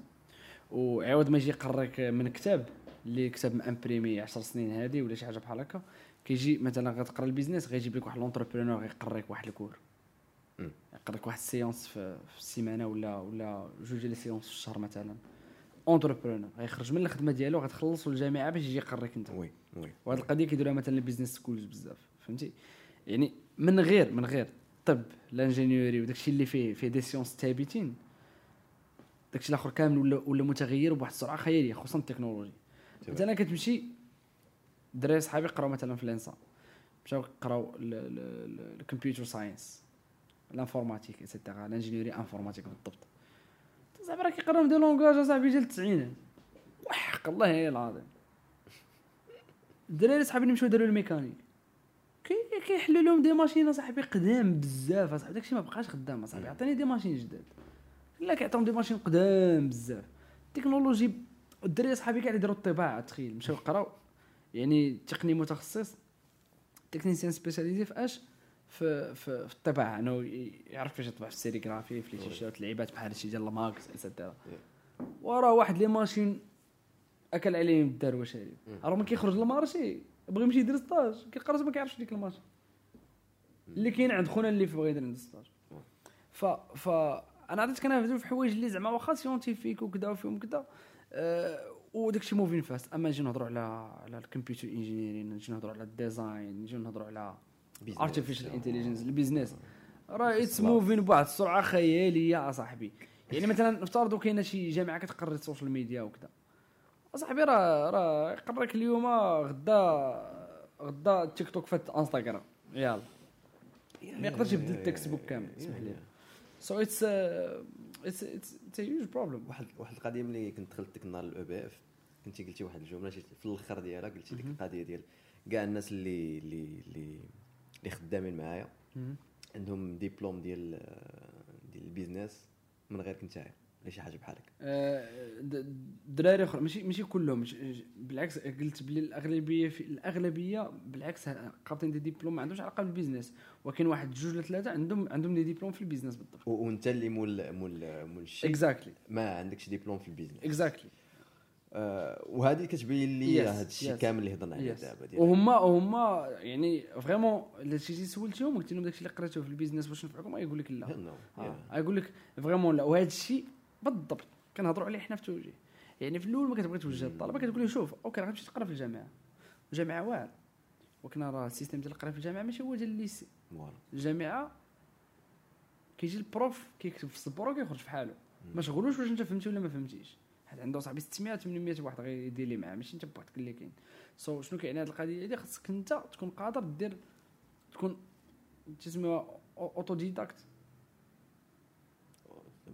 وعوض ما يجي يقريك من كتاب اللي كتاب ما imprimé 10 سنين هادي ولا شي حاجة بحال هكا كيجي مثلا غتقرا ال business غيجيب لك واحد l'entrepreneur غيقريك واحد ال cours. مم. يقريك واحد ال séance في, في السيمانة ولا ولا جوج ديال ال séances في الشهر مثلا. entrepreneur غيخرج من الخدمة ديالو غتخلصوا الجامعة باش يجي يقريك انت. oui oui. وهاد القضية كيديروها مثلا ال business schools بزاف فهمتي؟ يعني من غير من غير الطب ال ingénierie وداكشي اللي فيه فيه des sciences ثابتين داكشي الآخر كامل ولا ولا متغير بواحد السرعة خيالية خصوصا التكنولوجي. مثلا كتمشي دراري صحابي قراو مثلا في ال ENSA مشاو قراو الكمبيوتر ساينس الانفورماتيك ايتترا الانجينيوري انفورماتيك بالضبط. زعما راه كيقراو des langages اصاحبي ديال التسعينات وحق الله هي العظيم. الدراري صحابي اللي مشاو داروا الميكانيك. كي كيحلوا لهم des machines اصاحبي قدام بزاف اصاحبي. داكشي ما بقاش خدام اصاحبي. عطيني des machines جداد. لا كيعطيهم des machines قدام بزاف. التكنولوجي الدراري صحابي كاع اللي داروا الطباعة تخيل. مشاو قراو. يعني تقني متخصص تكنيسيان سبيسياليزي في اش في في, في الطباعه انه يعرف كيفاش يطبع في السيريغرافي في لي تيشيرت لعيبات بحال هادشي ديال الماكس اكسيتيرا وراه واحد لي ماشين أكل عليهم الدار واش هادي راه ملي كيخرج للمارشي بغى يمشي يدير ستاج كيقرا ما كيعرفش ديك الماشين. اللي كاين عند خونا اللي بغى يدير عند ستاج. ف ف أنا عرفت كنهضروا في حوايج اللي زعما واخا سيونتيفيك وكذا وفيهم كذا أه وداك الشيء moving fast أما نجي نهضروا على على ال computer engineering نجي نهضروا على ال design نجي نهضروا على artificial intelligence ال business راه it's moving بواحد السرعة خيالية أصاحبي. يعني مثلا نفترضوا كاينة شي جامعة كتقري ال social media وكذا. أصاحبي راه راه يقريك اليوم غدا غدا تيك توك فات إنستغرام. يلا. ما يقدرش يبدل ال textbook كامل اسمح لي. so it's it's it's huge problem واحد واحد القضية ملي كنت دخلت ديك النهار الاو بي إف كنتي قلتي واحد الجملة في الأخر ديالها قلتي ديك القضية ديال كاع الناس اللي اللي اللي اللي خدامين معايا عندهم ديبلوم ديال ديال ال business من غيرك نتايا ولا شي حاجة بحالك. الدراري أخرى ماشي ماشي كلهم بالعكس قلت بلي الأغلبية في الأغلبية بالعكس قابطين des diplômes ما عندهمش علاقة بال business. ولكن واحد جوج ولا ثلاثة عندهم عندهم des diplômes في ال business بالضبط. وانت اللي مول مول مول الشيء. exactly ما عندكش ديبلوم في ال business. exactly آه وهذه كتبين لي هذا الشيء كامل اللي هضرنا عليه دابا وهما هما يعني vraiment إلا شي سولتيهم قلت لهم داكشي اللي قريتوه في ال business واش نفعكم يقول لك لا. آه. يقول لك vraiment لا. وهذا الشيء بالضبط كنهضروا عليه حنا في التوجيه. يعني في الأول ما كتبغي توجه الطلبة كتقول له شوف ok راه غتمشي تقرا في الجامعة. الجامعة واعر ولكن راه ال système ديال القرايه في الجامعة ماشي هو ديال ال lycée الجامعة كيجي ال prof كيكتب في السبورة كيخرج في حاله. ما شغلوش واش أنت فهمتي ولا ما فهمتيش. حيت عنده صاحبي 600 800 واحد غيدير لي معاه ماشي انت بوحدك اللي كاين. so so, شنو كيعني هذه القضية هذه خاصك انت تكون قادر دير تكون تسمى autodidacte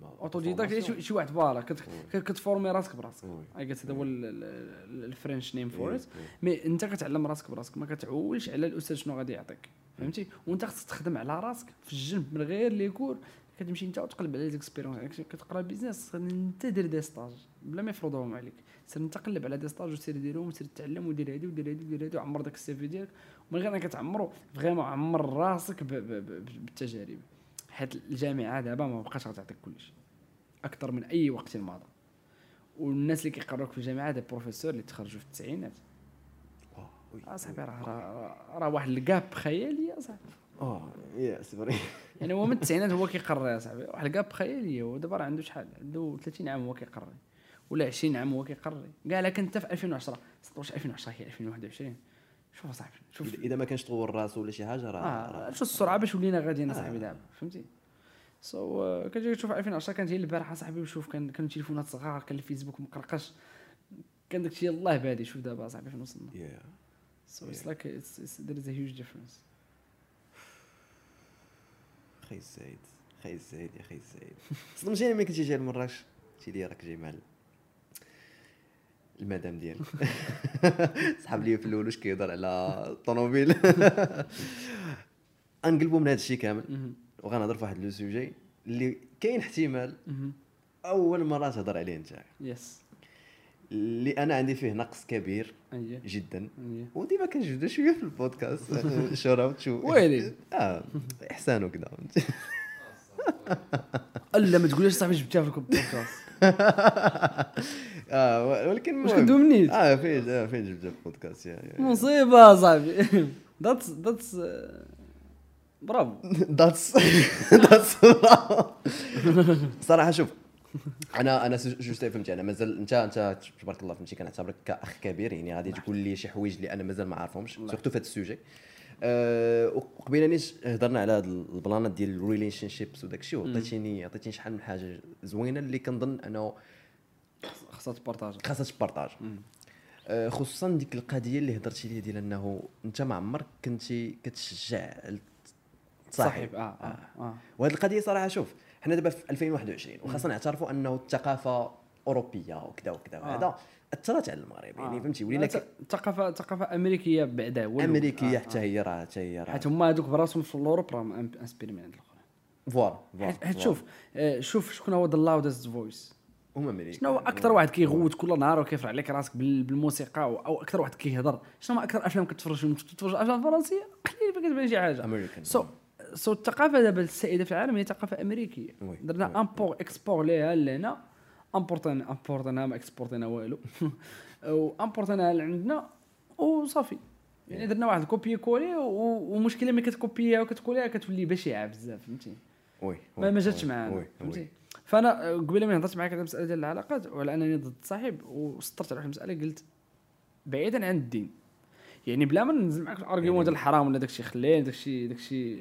autodidacte شي واحد voilà كتفورمي راسك براسك. اي قلت هذا هو ال French name for it مي انت كتعلم راسك براسك ما كتعولش على الأستاذ شنو غادي يعطيك. فهمتي؟ وانت خصك تخدم على راسك في الجنب من غير les cours. كتمشي انت وتقلب على l'expérience يعني كتقرا business انت دير des stages بلا ما يفرضوهم عليك. سير انت قلب على des stages وسير ديرهم وسير تعلم ودير هادي ودير هادي ودير هادي وعمر داك ال CV ديالك. ومن غير انك تعمرو vraiment عمر راسك بالتجارب. حيت الجامعة دابا ما بقاش غتعطيك كلشي أكثر من أي وقت مضى والناس اللي كيقراوك في الجامعة des professeurs اللي تخرجوا في التسعينات. أصاحبي راه راه واحد ال gap خيالي أصاحبي. آه يا sorry. يعني هو من التسعينات هو كيقري يا صاحبي. واحد ال gap خياليه هو دابا راه عنده شحال؟ عنده 30 عام هو كيقري. ولا 20 عام هو كيقري. كاع لكن انت في 2010 واش 2010 هي 2021 شوف صاحبي شوف. اذا ما كانش طور راسو ولا شي حاجة راه آه شوف السرعة باش ولينا غاديين صاحبي آه. دابا فهمتي؟ so so, uh, كتجي تشوف 2010 كانت هي البارحة صاحبي وشوف كان كانوا تليفونات صغار كان الفيسبوك مقرقش. كان داكشي يلاه بادي شوف دابا صاحبي فين وصلنا yeah. so yeah. it's like it's, it's, there is a huge difference. خي السعيد خي السعيد يا خي السعيد صدمتيني ملي كنتي جاي لمراكش قلتي لي راك جاي مع المدام ديالك. [LAUGHS] سحب لي في الأول واش كيهضر على الطوموبيل غنقلبوا [LAUGHS] من هذا الشيء كامل. وغنهضر في واحد le sujet اللي كاين احتمال أول مرة تهضر عليه أنت. yes اللي أنا عندي فيه نقص كبير أيه. جدا. أيه. وديما كنجبدو شوية في البودكاست. [LAUGHS] [LAUGHS] شراوت شو؟ ويلي. [LAUGHS] آه احسان وكذا ألا ما تقوليش صاحبي جبتها في البودكاست؟ آه ولكن واش كدوينيت آه فين آه فين جبتها في البودكاست؟ يا مصيبة صاحبي. that's that's bravo that's that's صراحة شوف أنا أنا juste فهمتي أنا مازال أنت أنت تبارك الله فهمتي كنعتبرك كأخ كبير يعني غادي تقول لي شي حوايج اللي أنا مازال ما عارفهمش surtout في هذا ال sujet أه وقبيلة نيت هضرنا على هاد البلانات ديال ال relationships وداك الشيء وعطيتيني عطيتيني شحال من حاجة زوينة اللي كنظن أنه خاصها تبارطاج. خاصها تبارطاج. آه، خصوصا ديك القضية اللي هضرتي لي ديال أنه أنت ما عمرك كنتي كتشجع صاحب. آه آه, آه. وهذه القضية صراحة شوف حنا دابا في 2021 وخاصنا نعترفوا أنه الثقافة أوروبية وكذا وكذا آه. وهذا أثرت على المغرب يعني فهمتي؟ ولينا ك- ثقافه ثقافة أمريكية بعدا. أمريكية آه، حتى آه. هي راه حتى هي راه. حيت هما هذوك براسهم في ال Europe راهم inspirés من عند الأخرين. voilà voilà حيت شوف آه، شوف شكون هو the loudest voice هما أمريكا شنو هو أكثر واحد كيغوت كل نهار وكيرفع عليك راسك بال- بالموسيقى أو أكثر واحد كيهضر؟ شنو هما أكثر أفلام كتفرج كتفرج أفلام فرنسية؟ قليل ما كتبان شي حاجة. امريكان so so الثقافة دابا السائدة في العالم هي ثقافة أمريكية. درنا import export ليها لهنا. import نا import نا ما export نا والو. [LAUGHS] و import نا لعندنا. وصافي. يعني درنا واحد copier coller ومشكلة ملي كتكوبيها وكتكوليها كتولي بشعة بزاف فهمتي؟ oui ما ما جاتش معانا فهمتي. فأنا قبيلة ما هضرت معاك على المساله ديال العلاقات وعلى انني ضد الصاحب وسطرت على واحد المسألة قلت بعيدا عن الدين. يعني بلا ما ننزل معاك ال argument ديال الحرام ولا داكشي خليه داكشي داكشي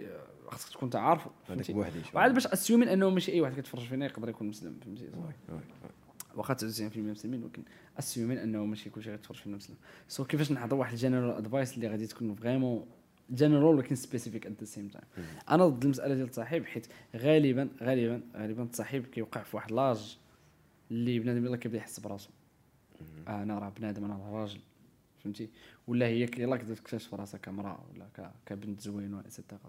خاصك تكون تعرفه هذاك بوحدي. وعاد باش assuming أنه ماشي أي واحد كيتفرج فينا يقدر يكون مسلم فهمتي. واخا 99% مسلمين ولكن assuming أنه ماشي كلشي غيتفرج فينا مسلم. so كيفاش نعطي واحد ال general advice اللي غادي تكون vraiment جنرال ولكن specific at the same time أنا ضد المسألة ديال التصاحب حيت غالبا غالبا غالبا التصاحب كيوقع في واحد l'âge اللي بنادم يلاه كيبدا يحس براسو. آه أنا راه بنادم أنا راه راجل فهمتي؟ ولا هي يلاه كتبدا تكتشف راسها كامرأة ولا كبنت زوينة et cetera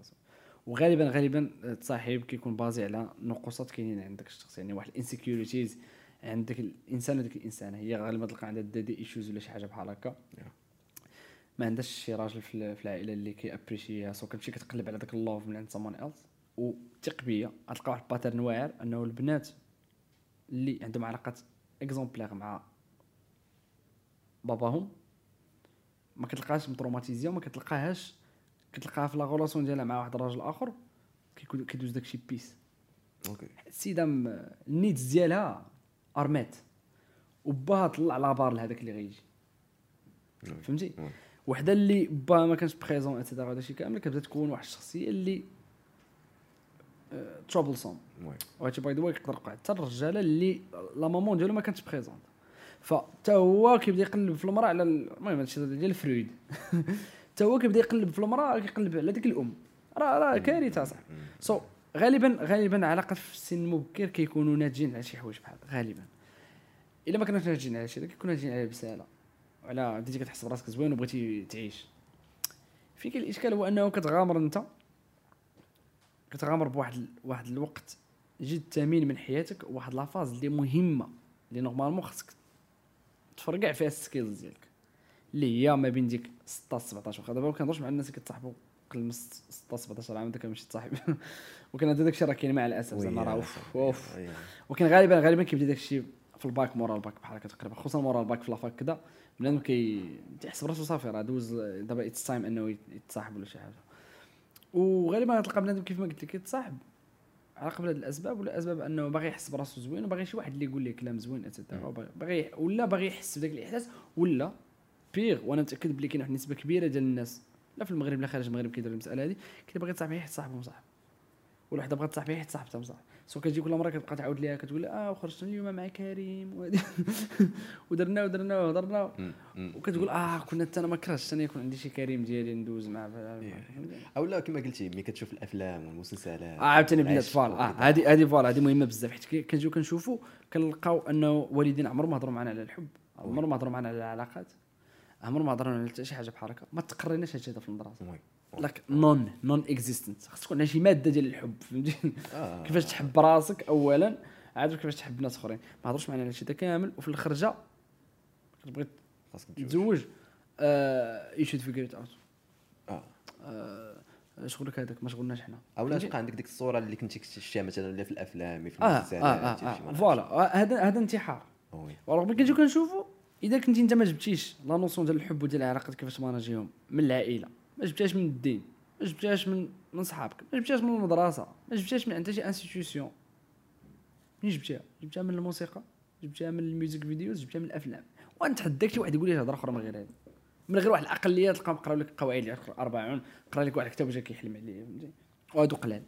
وغالبا غالبا التصاحب كيكون basé على نقوصات كاينين عندك الشخص يعني واحد ال insecurities عندك الإنسان وديك الإنسانة هي غالبا تلقى عندها daddy issues ولا شي حاجة بحال هكا. ما عندهاش شي راجل في ال- في العائلة اللي كي appreciate ها so كتمشي كتقلب على داك ال love من عند someone else وثق بيا غتلقى واحد ال pattern واعر أنه البنات اللي عندهم علاقات exemplaires مع باباهم ما كتلقاهاش متروماتيزيا وما كتلقاهاش كتلقاها في la relation ديالها مع واحد الراجل آخر كيدوز داكشي peace okay. السيده ال needs ديالها are met وباها طلع la barre لهذاك اللي غيجي. فهمتي؟ oui. وحده اللي باها ما كانش présent et cetera هذا الشيء كامل كتبدا تكون واحد الشخصية اللي troublesome oui. وهادشي by the way يقدر يوقع حتى الرجالة اللي la maman ديالو ما كانتش présente فتا هو كيبدا يقلب في المرأة على ال- المهم هادشي ديال فرويد. [LAUGHS] تا هو كيبدا يقلب في المرأة كيقلب على ديك الأم. راه راه كارثة صاحبي so غالبا غالبا علاقات في السن المبكر كيكونوا ناتجين على شي حوايج بحال غالبا. إلا ما كانوش ناتجين على شي كيكونوا ناتجين على بسالة. وعلى بديتي كتحس براسك زوين وبغيتي تعيش. فين كاين الإشكال هو أنه كتغامر أنت كتغامر بواحد ال- واحد الوقت جد ثمين من حياتك واحد la phase اللي مهمة اللي normalement خاصك تفرقع فيها ال skills ديالك. اللي هي ما بين ديك 16 17 واخا دابا ما كنهضرش مع الناس اللي كتصاحبوا قل من 16 17 عام داك ماشي تصاحب وكان هذا داك الشيء راه كاين مع الأسف. زعما راه أوف. أوف. ولكن غالبا غالبا كيبدا داك الشيء في الباك مورا الباك بحال هكا تقريبا. خصوصا مورا الباك في la fac كذا بنادم كي براسو صافي راه دوز دابا it's time أنه يت- يتصاحب ولا شي حاجة. وغالبا غتلقى بنادم كيف ما قلت لك يتصاحب على قبل هاد الأسباب. ولا أسباب أنه باغي يحس براسو زوين وباغي شي واحد اللي يقول ليه كلام زوين et cetera باغي ولا باغي يحس بداك الإحساس ولا بيغ وأنا متأكد بلي كاين واحد النسبة كبيرة ديال الناس لا في المغرب لا خارج المغرب كيديروا المسألة هذه كي باغي تصاحب حيت صاحبه مصاحب. ولا وحده بغات تصاحب حيت صاحبتها مصاحب. so كتجي كل مرة كتبقى تعاود ليها كتقول آه وخرجت اليوم مع كريم. [LAUGHS] ودرنا ودرنا وهضرنا. وكتقول آه كنا حتى أنا ما كرهتش أنا يكون عندي شي كريم ديالي ندوز معاه أو لا كما قلتي ملي كتشوف الأفلام والمسلسلات آه عاوتاني بنات العشق voilà آه. هذه هذه voilà هذه مهمة بزاف. حيت كنجيو كنشوفوا كنلقاو أنه والدين عمرهم ما هضروا معنا على الحب عمرهم ما هضروا معنا على العلاقات. عمرهم ما هضروا على حتى شي حاجة بحال هكا ما تقريناش هادشي هذا في المدرسة. lack non non existent خاص تكون شي مادة ديال الحب فهمتي؟ آه. كيفاش تحب راسك اولا عاد كيفاش تحب ناس أخرين. ما هضروش معنا على هادشي هذا كامل. وفي الخرجه كتبغي. تزوج you should figure out آه شغل لك هذاك ما شغلناش حنا. أو لا فهمتي؟ تبقى عندك ديك الصورة اللي كنتي شفتيها مثلا ولا في الأفلام في المسلسلات آه. voilà. آه، هذا هذا انتحار. ورغم كنجيو كنشوفوا إذا كنتي أنت ما جبتيش la notion ديال الحب وديال العلاقات كيفاش manage يهم من العائلة ما جبتهاش من الدين ما جبتهاش من من صحابك ما جبتهاش من المدرسة ما جبتهاش من عند شي institution منين جبتيها؟ جبتها من الموسيقى جبتها من ال music videos جبتها من الأفلام. ونتحداك شي واحد يقول لي هضرة أخرى من غير هذه. من غير واحد الاقليه تلقاهم قراو لك قواعد اللي يقرا 40 قرأ لك واحد الكتاب وجا كيحلم عليه فهمتي؟ وهادو قلال.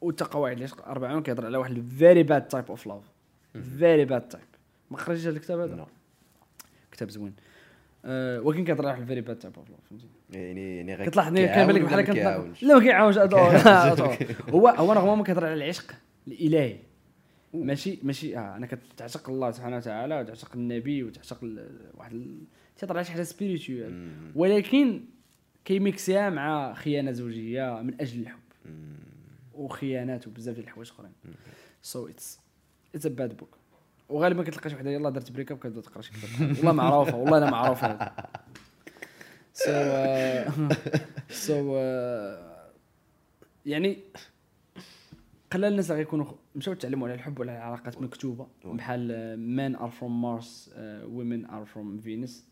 وتا قواعد اللي 40 كيهضر على واحد very bad type of love very bad type ما قريتيش هذا الكتاب هذا. كتاب زوين. آه، ولكن على واحد ال very bad type of love فهمتي؟ يعني يعني غير كتلاحظ كيبان كيعاون لك ولا بحال كنت؟ لا ما كيعاونش. [LAUGHS] هو هو normalement كيهضر على العشق الإلهي. ماشي ماشي آه أنا كتعشق الله سبحانه وتعالى وتعشق النبي وتعشق واحد تيهضر على شي حاجة spiritual. ولكن كيميكسيها مع خيانة زوجية من أجل الحب. وخيانات وبزاف ديال الحوايج أخرين. so it's it's a bad book وغالبا كتلقى شي وحدة. يلاه درت break up كتبدأ تقرا شي كتاب. والله معروفه والله أنا معروفه so so يعني قلال الناس اللي غيكونوا مشاو تعلموا على الحب وعلى العلاقات مكتوبة بحال Men are from Mars women are from Venus.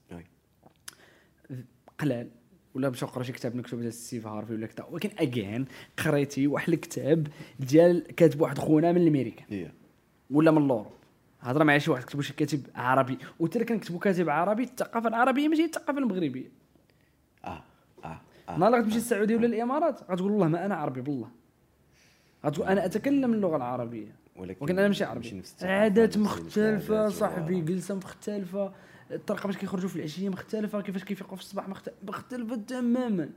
قلال ولا مشاو قرا شي كتاب مكتوب ديال ستيف هارفي ولا كذا ولكن again قريتي واحد الكتاب ديال كاتب واحد خونا من أمريكا. هي ولا من الاوروب هضر مع شي واحد كتبوا شي كاتب عربي وحتى كان كتبوا كاتب عربي الثقافة العربية ماشي الثقافة المغربية. آه آه آه نهار اللي غتمشي للسعودية ولا الإمارات غتقول والله ما أنا عربي بالله. غتقول أنا أتكلم اللغة العربية ولكن أنا ماشي عربي. عادات مختلفة صاحبي جلسة مختلفة الطريقة باش كيخرجوا في العشية مختلفة كيفاش كيفيقوا في الصباح مختلفة تماما.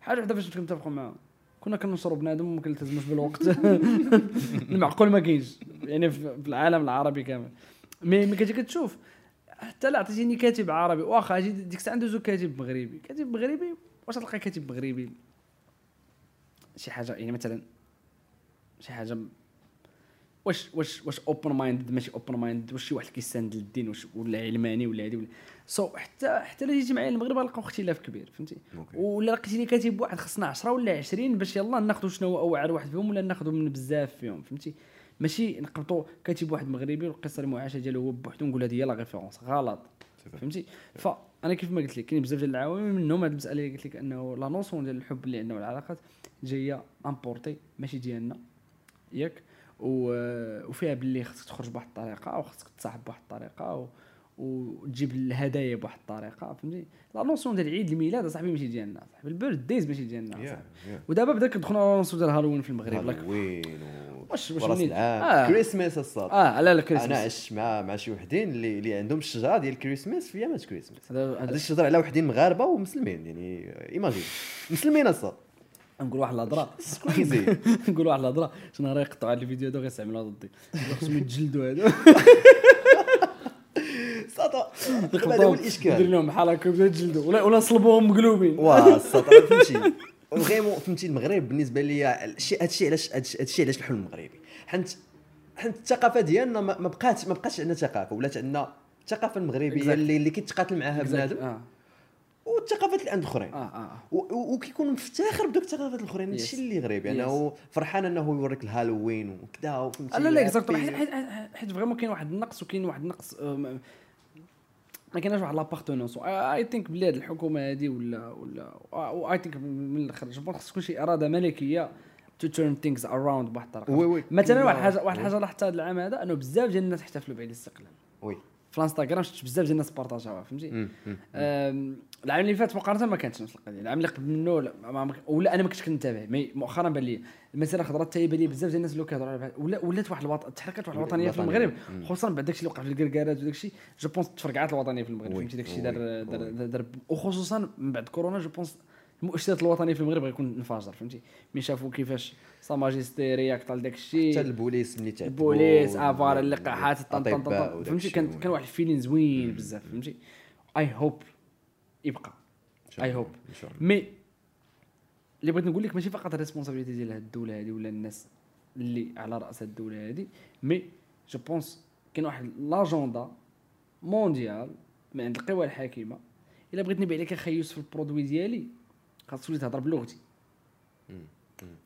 حاجة وحدة باش كنتفقوا معاها كنا كننصروا بنادم وما كنلتزموش بالوقت. [LAUGHS] المعقول ما كاينش. يعني في العالم العربي كامل. mais ملي كتجي كتشوف حتى لا عطيتيني كاتب عربي. واخا أجي ديك الساعة ندوزو كاتب مغربي. كاتب مغربي واش تلقى كاتب مغربي؟ شي حاجة يعني مثلا شي حاجة واش واش واش open mind ماشي open mind واش شي واحد كي stand للدين واش ولا علماني ولا هادي ولا. so so حتى حتى الا جيتي معايا المغرب غنلقاو اختلاف كبير فهمتي. ولا لقيتيني كاتب واحد خصنا 10 ولا 20 باش يلا ناخذوا شنو هو أوعر واحد فيهم ولا ناخذوا من بزاف فيهم فهمتي؟ ماشي نقبطوا كاتب واحد مغربي والقصة المعاشه ديالو هو بوحدو نقول هذه هي la référence غلط فهمتي؟ فانا كيف ما قلت لك كاين بزاف ديال العوامل منهم هذه المسألة اللي قلت لك أنه la notion ديال الحب اللي عندنا والعلاقات جاية importé ماشي ديالنا ياك؟ وفيها باللي خصك تخرج بواحد الطريقة أو خصك تصاحب بواحد الطريقة و... وتجيب الهدايا بواحد الطريقة فهمتي la notion ديال عيد الميلاد أصاحبي ماشي ديالنا صاحبي ال birthdays ماشي ديالنا يا أصاحبي. يا. ودابا بدا على notion ديال هالوين في المغرب هالوين واش- واش آه. كريسماس الصاد. آه لا لا أنا عشت مع مع شي وحدين اللي اللي عندهم الشجرة ديال كريسماس في ايامات كريسماس. هذا الشجرة على وحدين مغاربة ومسلمين يعني imagine مسلمين الصاد. نقول واحد الهضرة. [LAUGHS] crazy [LAUGHS] نقول واحد الهضرة. شي نهار يقطعوا هاد الفيديو هذا غيستعملوها ضدي. خصهم يتجلدوا هذا [LAUGHS] ساطا هذا هو الإشكال. لهم بحال هكا بداو يتجلدوا. ولا ولا نصلبوهم مقلوبين. واه ساطا فهمتي. vraiment فهمتي المغرب بالنسبة لي الشيء هادشي علاش هادشي علاش الحلم المغربي. حنت حنت الثقافة ديالنا ما بقاتش ما بقاتش عندنا ثقافة ولات عندنا الثقافه المغربية. اللي اللي كيتقاتل معاها بنادم. آه. والثقافات اللي عند الاخرين آه. و- و- وكيكون مفتخر بدوك الثقافات الأخرين. هادشي اللي غريب. يعني هو فرحان أنه يوريك الهالوين وكذا وفهمتي آه، لا لا happy. حيت vraiment كاين واحد النقص وكاين واحد النقص آه، ما- كايناش واحد l'appartenance I think بلي هاد الحكومة هادي ولا ولا I think من الآخر je خص تكون شي إرادة ملكية to turn things around بواحد الطريقة. oui oui. مثلا واحد. الحاجة واحد. الحاجة لاحظتها هذا العام هذا إنه بزاف ديال الناس احتفلوا بعيد الاستقلال. oui. في الانستغرام شفت بزاف ديال الناس بارطاجاوها فهمتي؟ العام اللي فات مقارنة ما كانتش نفس القضية. العام اللي قبل منه لا ما ما ولا أنا ما كنتش كنتابع. mais مؤخرا بان لي المساله خضرات حتى بان لي بزاف ديال الناس اللي كيهضروا عليها ولا ولات واحد الوطن تحركات واحد الوطنية في. المغرب. خصوصا بعد داكشي اللي وقع في الكركارات وداك الشيء je pense تفرقعات الوطنية في المغرب. فهمتي؟ داك الشيء دار دار. دار- وخصوصا من بعد كورونا je pense المؤشرات الوطنية في المغرب غيكون انفجر فهمتي؟ ملي شافوا كيفاش sa majesté réagit لداك الشيء حتى البوليس ملي تعذبوا البوليس affaire اللقاحات فهمتي. كان كان واحد ال feeling زوين بزاف. فهمتي؟ I hope يبقى. شاء الله mais اللي بغيت نقول لك ماشي فقط ال responsibility ديال هاد الدولة هذه ولا الناس اللي على رأس هاد الدولة هذه mais je pense كاين واحد l'agenda mondial من عند القوى الحاكمة. إلا بغيت نبيع لك أخي يوسف ال produit ديالي خاصك تولي تهضر بلغتي.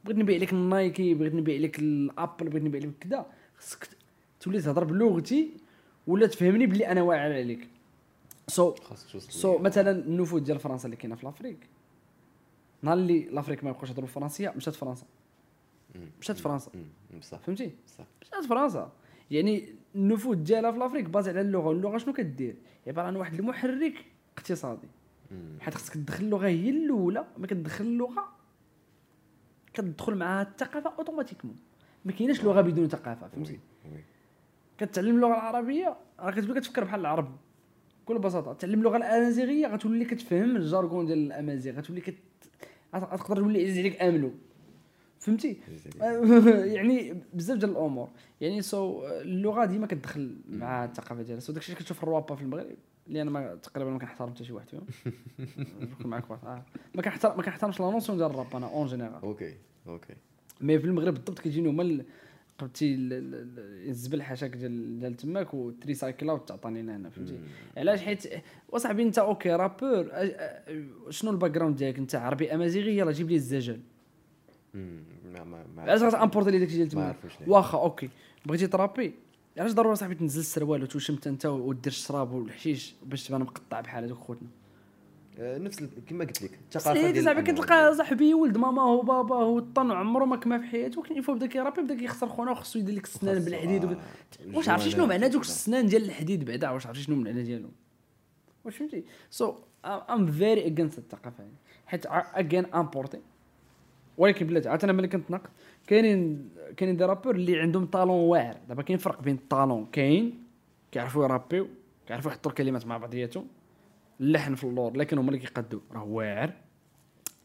بغيت نبيع لك ال Nike بغيت نبيع لك ال Apple بغيت نبيع لك كذا خصك تولي تهضر بلغتي ولا تفهمني بلي أنا واعر عليك. so so, so so, مثلا النفوذ ديال فرنسا اللي كاينة في l'Afrique. نهار اللي l'Afrique ما يبقاوش يهضروا الفرنسيه مشات فرنسا. مشات فرنسا. بصح. فهمتي؟ بصح. مشات فرنسا. يعني النفوذ ديالها في l'Afrique basé على اللغة واللغة شنو كدير؟ عبارة عن واحد المحرك اقتصادي. حيت خصك تدخل اللغة هي الأولى ما كتدخل اللغة كتدخل معها الثقافة automatiquement ما كايناش لغة بدون ثقافة فهمتي. كتعلم اللغة العربية راه كتبدا كتفكر بحال العرب. بكل بساطة تعلم اللغة الامازيغيه غتولي كتفهم ال jargon ديال الأمازيغ غتولي كت غت- غتقدر تولي عزيز عليك املو فهمتي [LAUGHS] يعني بزاف ديال الأمور. يعني so اللغة ديما كتدخل مع الثقافه ديالها. so داكشي اللي كتشوف الروابا في المغرب اللي أنا ما تقريبا ما كنحترم حتى شي واحد فيهم. [LAUGHS] نكون معاك واحد. آه. ما كنحترم ما كنحترمش la notion ديال الراب أنا en général OK OK. mais في المغرب بالضبط كيجيني هما قبتي ال- ال- ال- الزبل حاشاك ديال ديال تماك وتريسايكلا وتعطاني لنا هنا فهمتي؟ علاش؟ حيت وصاحبي انت OK rappeur شنو ال background ديالك؟ انت عربي أمازيغي يلاه جيب لي الزجل. علاش غت importer لي داكشي ديال ما تما عرفوش ليه. واخا OK. بغيتي ترابي؟ علاش ضروري صاحبي تنزل السروال وتوشمت انت ودير الشراب والحشيش باش تبان مقطع بحال هذوك خوتنا؟ نفس ال- كما قلت لك الثقافة ديال الأمور. كتلقى صاحبي ولد ماماه وباباه وطن عمره ما كما في حياته ولكن يفوا بدا كيرابي بدا كيخسر خونا وخصو يدير لك السنان بالحديد آه، واش عرفتي شنو معنى دوك. السنان ديال الحديد بعدا؟ واش عرفتي شنو المعنى ديالهم؟ واش فهمتي؟ so I'm very against الثقافة هذه حيت اجين importé ولكن بلاتي عاد أنا ملي كنت ناقد كاينين كاينين des rappeurs اللي عندهم talent واعر. دابا كاين فرق بين ال talent كاين كيعرفوا يرابيو كيعرفوا يحطوا الكلمات مع بعضياتهم. اللحن في اللور لكن هما اللي كيقادوا راه واعر.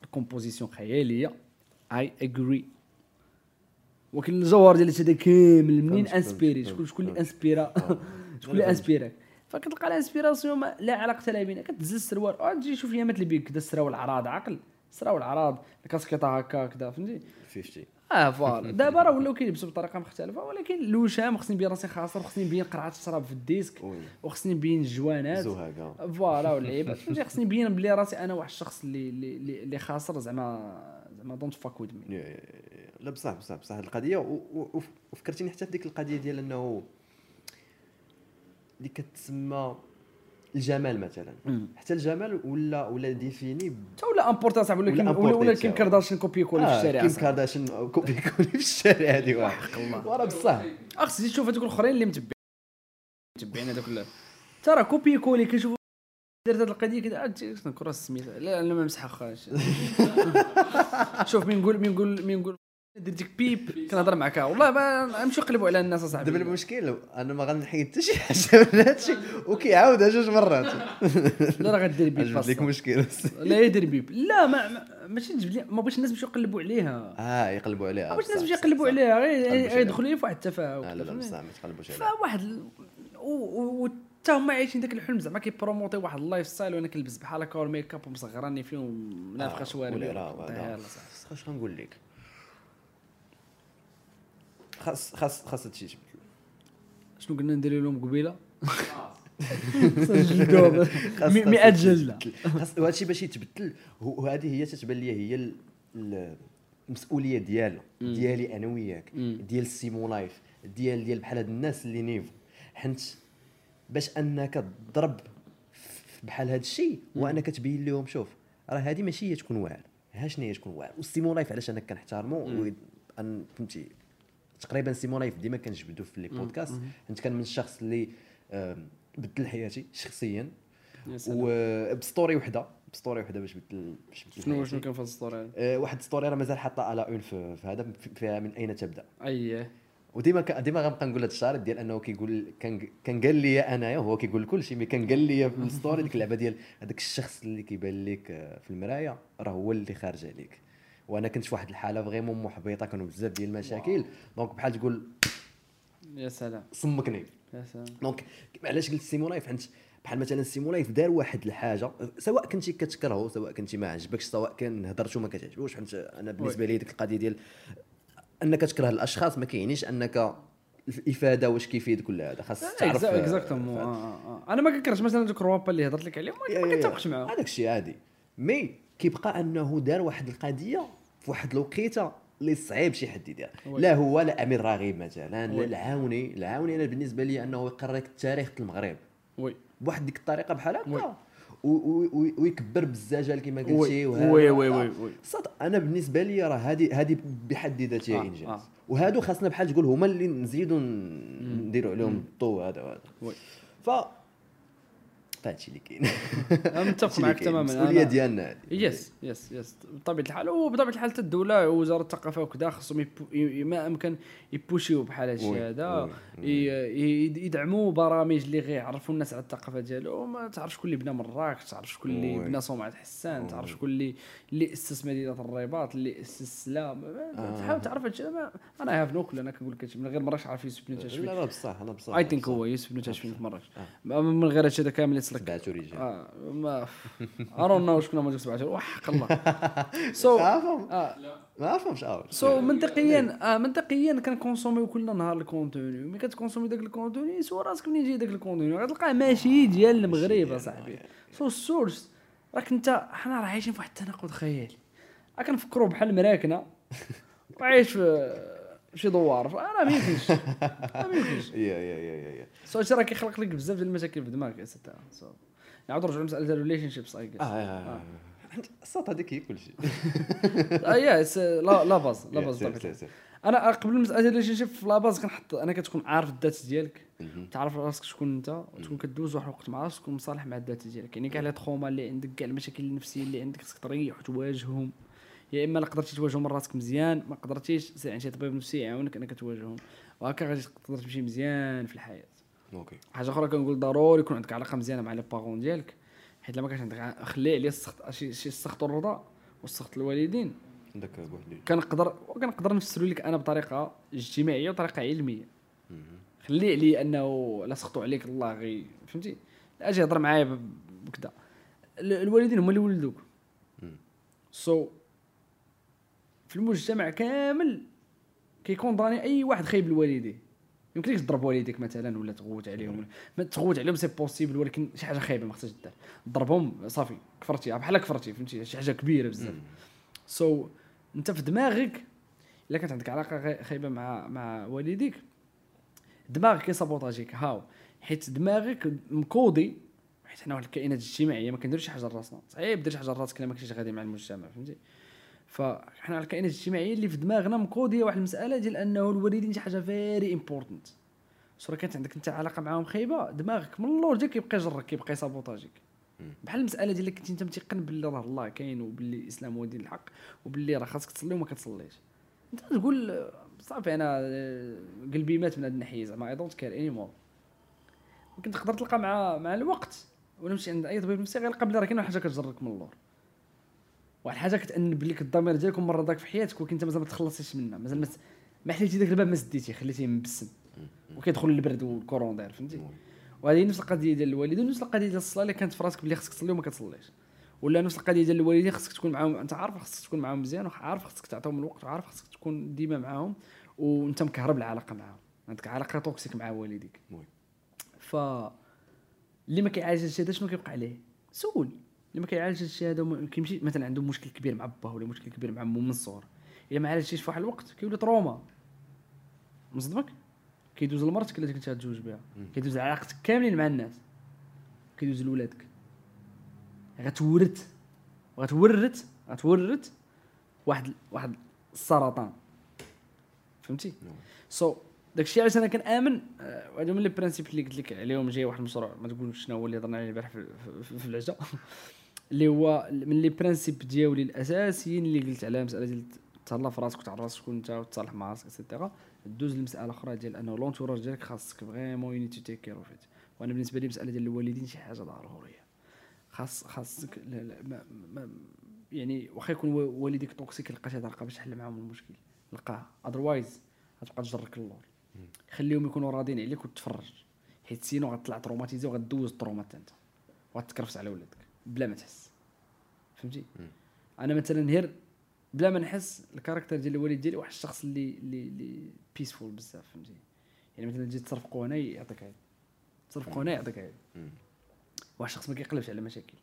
الكومبوزيسيون خياليه اي اجري ولكن الجوهر ديال هذا كامل منين انسبيري؟ شكون شكون اللي. انسبيرا؟ [LAUGHS] شكون اللي. انسبيراك فكتلقى الانسبيراسيون لا علاقة لها بينها كتهز السروال. تجي شوف يامات اللي بيك كدا العراض عقل السراول العراض الكاسكيطه هكا كدا فهمتي؟ 50 آه فوالا. [LAUGHS] دابا راه ولاو كيلبسوا بطريقه مختلفة ولكن الوشام خصني نبين راسي خاسر وخصني نبين قرعه الشراب في الديسك وخصني نبين الجوانات. voilà [LAUGHS] واللعيبات فهمتي؟ خصني نبين بلي راسي أنا واحد الشخص اللي اللي اللي, خاسر زعما زعما don't fuck with me لا بصح بصح بصح. هاد القضية وفكرتيني حتى في ديك القضية ديال إنه اللي كتسمى الجمال مثلا. حتى الجمال ولا ولا défini حتى ولا importa صاحبي ولا ولا كيم. كارداشيان copier coller في الشارع كيم. كارداشيان copier coller في الشارع هذه واحد. الله. وراه بصح. اخ تزيد تشوف هذوك الأخرين اللي متبعين. متبعين هذوك ال- ترى كوبي كولي كنشوف درت هذه القضية كذا عاد نكون راس سميتها لا أنا ما نمسحها خاش [LAUGHS] شوف مين نقول مين نقول مين نقول درت ديك بيب كنهضر معاك. والله ما نمشيو نقلبوا على الناس أصاحبي. دابا المشكل أنا ما غنحيد حتى شي حاجة من هادشي وكيعاودها جوج مرات. لا راه غدير بيب أجبد لك. مشكل. لا يدير بيب. لا ما ما- ماشي تجبد لي. ما بغيتش الناس يمشيو يقلبوا عليها. آه يقلبوا عليها. ما بغيتش الناس يمشيو يقلبوا. عليها. غير. يدخلوا لي في واحد التفاهه آه لا لا؟ بصح ما تقلبوش عليها. فواحد ال- و- و- وتا هما عايشين داك الحلم. زعما كيبروموتي واحد ال lifestyle وأنا كنلبس بحال هكا وال make up ومصغراني فيهم منافقة آه، شوارب ولا لا، لا. يلا صافي اش غنقول لك؟ خاص خاص خاص هادشي يتبدل شنو قلنا ندير لهم قبيلة؟ خاص- 100 خاص جلدة. خاص وهادشي باش يتبدل هو- وهذه هي تتبان لي هي ال- ال- المسؤولية ديالو ديالي أنا وياك. ديال السيمو لايف ديال ديال بحال هاد الناس اللي niveau حنت باش أنك تضرب بحال هاد الشيء وأنك تبين لهم شوف راه هذه ماشي هي تكون واعر ها شنو هي تكون واعر والسيمو لايف علاش أنا كنحترمو؟ و- أن- فهمتي؟ تقريبا سيمو لايف ديما كنجبدو في les podcasts. حيت كان من الشخص اللي بدل حياتي شخصيا. يا سلام. وب story وحدة. ب story وحدة باش بدل شنو. شنو كان في هاد ال story هذا آه، واحد story راه مازال حاطه على un في في هذا في- فيها من أين تبدأ؟ اييه وديما ديما غنبقى نقول هذا الشارط ديال أنه كيقول كان كان قال لي أنايا هو كيقول كل شيء mais كان قال لي في ال story [LAUGHS] ديك اللعبة ديال هذاك الشخص اللي كيبان لك آه، في المرايه راه هو اللي خارج عليك. وأنا كنت في واحد الحالة vraiment محبطة كانوا بزاف ديال المشاكل. donc بحال تقول يا سلام. صمكني. يا سلام. donc علاش قلت سيمو لايف؟ حيت بحال مثلا سيمو لايف دار واحد الحاجة سواء كنتي كتكرهو سواء كنتي ما عجبكش سواء كان هضرتو ما كتعجبوش حيت أنا بالنسبة لي ديك القضية ديال أنك تكره الأشخاص ما كيعنيش أنك الإفادة واش كيفيد كل هذا. خاص تعرف آه، exactement. فهاد- أنا ما كنكرهش. مثلا دوك الروابا اللي هضرت لك عليهم ما كنتفقش معاهم. هذاك الشيء عادي. mais كيبقى أنه دار واحد القضية في واحد الوقيته اللي صعيب شي حد يديرها oui. لا هو لا امير راغب مثلا لا. العاوني العاوني أنا بالنسبة لي أنه يقرا لك التاريخ ديال المغرب. oui. بواحد ديك الطريقة بحال. هكا. ويكبر بالزجاج كما قلتي oui oui. oui oui. أنا بالنسبة لي راه هذه هذه بحد ذاتها آه، إنجاز. آه. وهادو خاصنا بحال تقول هما اللي نزيدوا نديروا عليهم الضوء هذا وهذا. oui. ف هادشي اللي كاين. أنا [LAUGHS] متفق هادشي معك. تماما. المسؤولية ديالنا هادي. yes yes yes بطبيعة الحال. وبطبيعة الحال حتى الدولة ووزاره الثقافة وكذا خصهم ما أمكن يpushيو بحال هذا. الشيء oui، هذا يدعموا برامج اللي غيعرفوا الناس على الثقافة ديالهم. ما تعرف شكون اللي بنى مراكش تعرف شكون اللي. بنى صومعه حسان. تعرف شكون اللي اللي أسس مدينة الرباط اللي أسس السلام آه. تحاول تعرف هادشي. أنا هاف نوكل أنا كنقول لك هادشي من غير مراكش عارف يوسف بن لا تاشفين لا بصح لا بصح اي ثينك هو يوسف بن تاشفين في مراكش من غير هادشي هذا كامل يسلك. بعتو رجال آه ما ارون نو شكون ما جبت بعشر وحق الله. [LAUGHS] سو ما فهم ما فهمش آه. سو منطقيا آه منطقيا كنكونسوميو كل نهار الكونتوني ملي كتكونسومي داك الكونتوني سوا راسك منين جاي داك الكونتوني غتلقاه ماشي ديال المغرب أصاحبي. so ال source راك انت حنا راه عايشين في واحد التناقض خيالي كنفكروا بحال مراكنة. [LAUGHS] وعايش في شي دوار. أنا ما يمكنش. ما [LAUGHS] يمكنش. يا يا يا يا سو هادشي راه كيخلق لك بزاف ديال المشاكل في دماغك سيتا so نعاود نرجعوا لمسألة ال relationships اي آه آه. الصوت هذيك هي كلشي [LAUGHS] آه yeah س- لا la base la base. أنا قبل المسألة ديال ال relationship في la base كنحط أنا كتكون عارف الذات ديالك. تعرف راسك شكون أنت وتكون كدوز واحد الوقت مع راسك تكون مصالح مع الذات ديالك. يعني كاع les traumas اللي عندك كاع المشاكل النفسية اللي عندك خصك تريح وتواجههم يا إما لا قدرتي تواجههم راسك مزيان ما قدرتيش سير عند شي طبيب نفسي يعاونك إنك تواجههم. وهكا غادي تقدر تمشي مزيان في الحياة. okay. حاجة أخرى كنقول ضروري يكون عندك علاقة مزيانة مع les parents ديالك حيت لما كانش عندك خلي عليه السخط شي شي السخط والرضا والسخط الوالدين. عندك بوحدي كنقدر وكنقدر نفسرو لك أنا بطريقة اجتماعية وطريقة علمية. خلي عليه أنه لا سخطوا عليك الله غي فهمتي؟ أجي هضر معايا بكذا ال- الوالدين هما اللي ولدوك. so في المجتمع كامل كيكونداني أي واحد خايب لوالديه يمكن تضرب والديك مثلا ولا تغوت عليهم ما تغوت عليهم c'est possible ولكن شي حاجة خايبة ما خصهاش دار. ضربهم صافي كفرتي بحال كفرتي فهمتي؟ شي حاجة كبيرة بزاف. so so, أنت في دماغك إلا كانت عندك علاقة خايبة مع مع والديك دماغك كيسابوطاجيك هاو. حيت دماغك مكودي حيت حنا واحد الكائنات اجتماعية ما كنديروش شي حاجة لراسنا. صعيب دير شي حاجة لراسك إلا ما كنتيش غادي مع المجتمع فهمتي؟ فحنا الكائنات الاجتماعية اللي في دماغنا مكوديه واحد المسألة ديال أنه الوالدين شي حاجة very important so كانت عندك أنت علاقة معاهم خايبة دماغك من اللور ديالك كيبقى يجرك كيبقى يسابوطاجيك مم. بحال المسألة ديال كنتي أنت متيقن باللي راه الله كاين وباللي الإسلام هو دين الحق وباللي راه خاصك تصلي وما كتصليش. أنت تقول صافي أنا آه، قلبي مات من هذه الناحية زعما I don't care anymore ولكن تقدر تلقى مع مع الوقت ولا مشي عند أي طبيب نفسي غيلقى بلي راه كاين واحد حاجة كتجرك من اللور. واحد الحاجة كتأنب لك الضمير ديالك ومره داك في حياتك ولكن انت مازال ما تخلصيش منها مازال ما ما حليتي داك الباب ما سديتيه خليتيه مبسم. وكيدخل البرد وال courant d'air فهمتي. وهذه نفس القضية ديال الوالدين ونفس القضية ديال الصلاة اللي كانت في راسك بلي خصك تصلي وما كتصليش. ولا نفس القضية ديال الوالدين خصك تكون معاهم انت عارف خصك تكون معاهم مزيان وعارف خصك تعطيهم الوقت وعارف خصك تكون ديما معاهم وانت مكهرب العلاقة معاهم عندك علاقة toxic مع والديك. ف اللي ما كيعالج هادشي هذا شنو كيبقى عليه؟ سول اللي ما كيعالج هادشي هذا وما- كيمشي مثلا عنده مشكل كبير مع باه ولا مشكل كبير مع مو من الصغر إلا ما عالجتيش في واحد الوقت كيولي trauma. مصدمك كيدوز لمرتك اللي كنت غتزوج بها. كيدوز علاقتك كاملين مع الناس. كيدوز لولادك. غتورث غتورث غتورث واحد واحد السرطان. فهمتي؟ نعم. so so, داكشي علاش أنا كنآمن آه، وهذا من les principes اللي قلت لك عليهم. جاي واحد المشروع ما تقولش شنو هو اللي هضرنا عليه البارح في, في, في العشاء. [LAUGHS] اللي هو من les principes ديالي الأساسيين اللي قلت عليها مسألة ديال تهلا في راسك وتعرف شكون أنت وتصالح مع راسك et cetera دوز لمساله أخرى ديال أنه l'entourage ديالك خاصك vraiment you need to take care of وأنا بالنسبة لي مسألة ديال الوالدين شي حاجة ضرورية. خاص خاصك لا لا ما ما يعني واخا يكون والديك toxic لقى شي طريقه باش تحل معاهم المشكل. لقاها otherwise غتبقى تجرك اللور خليهم يكونوا راضيين عليك وتفرج حيت sinon غتطلع traumatisé وغدوز ال trauma حتى أنت. وغتكرفس على ولادك بلا ما تحس. فهمتي. أنا مثلا هير بلا ما نحس ال caractère ديال الوالد ديالي واحد الشخص اللي اللي اللي peaceful بزاف فهمتي؟ يعني مثلا تجي تصرفقوا هنا يعطيك عيد تصرفقوا هنا يعطيك مم. واحد الشخص ما كيقلبش على مشاكل.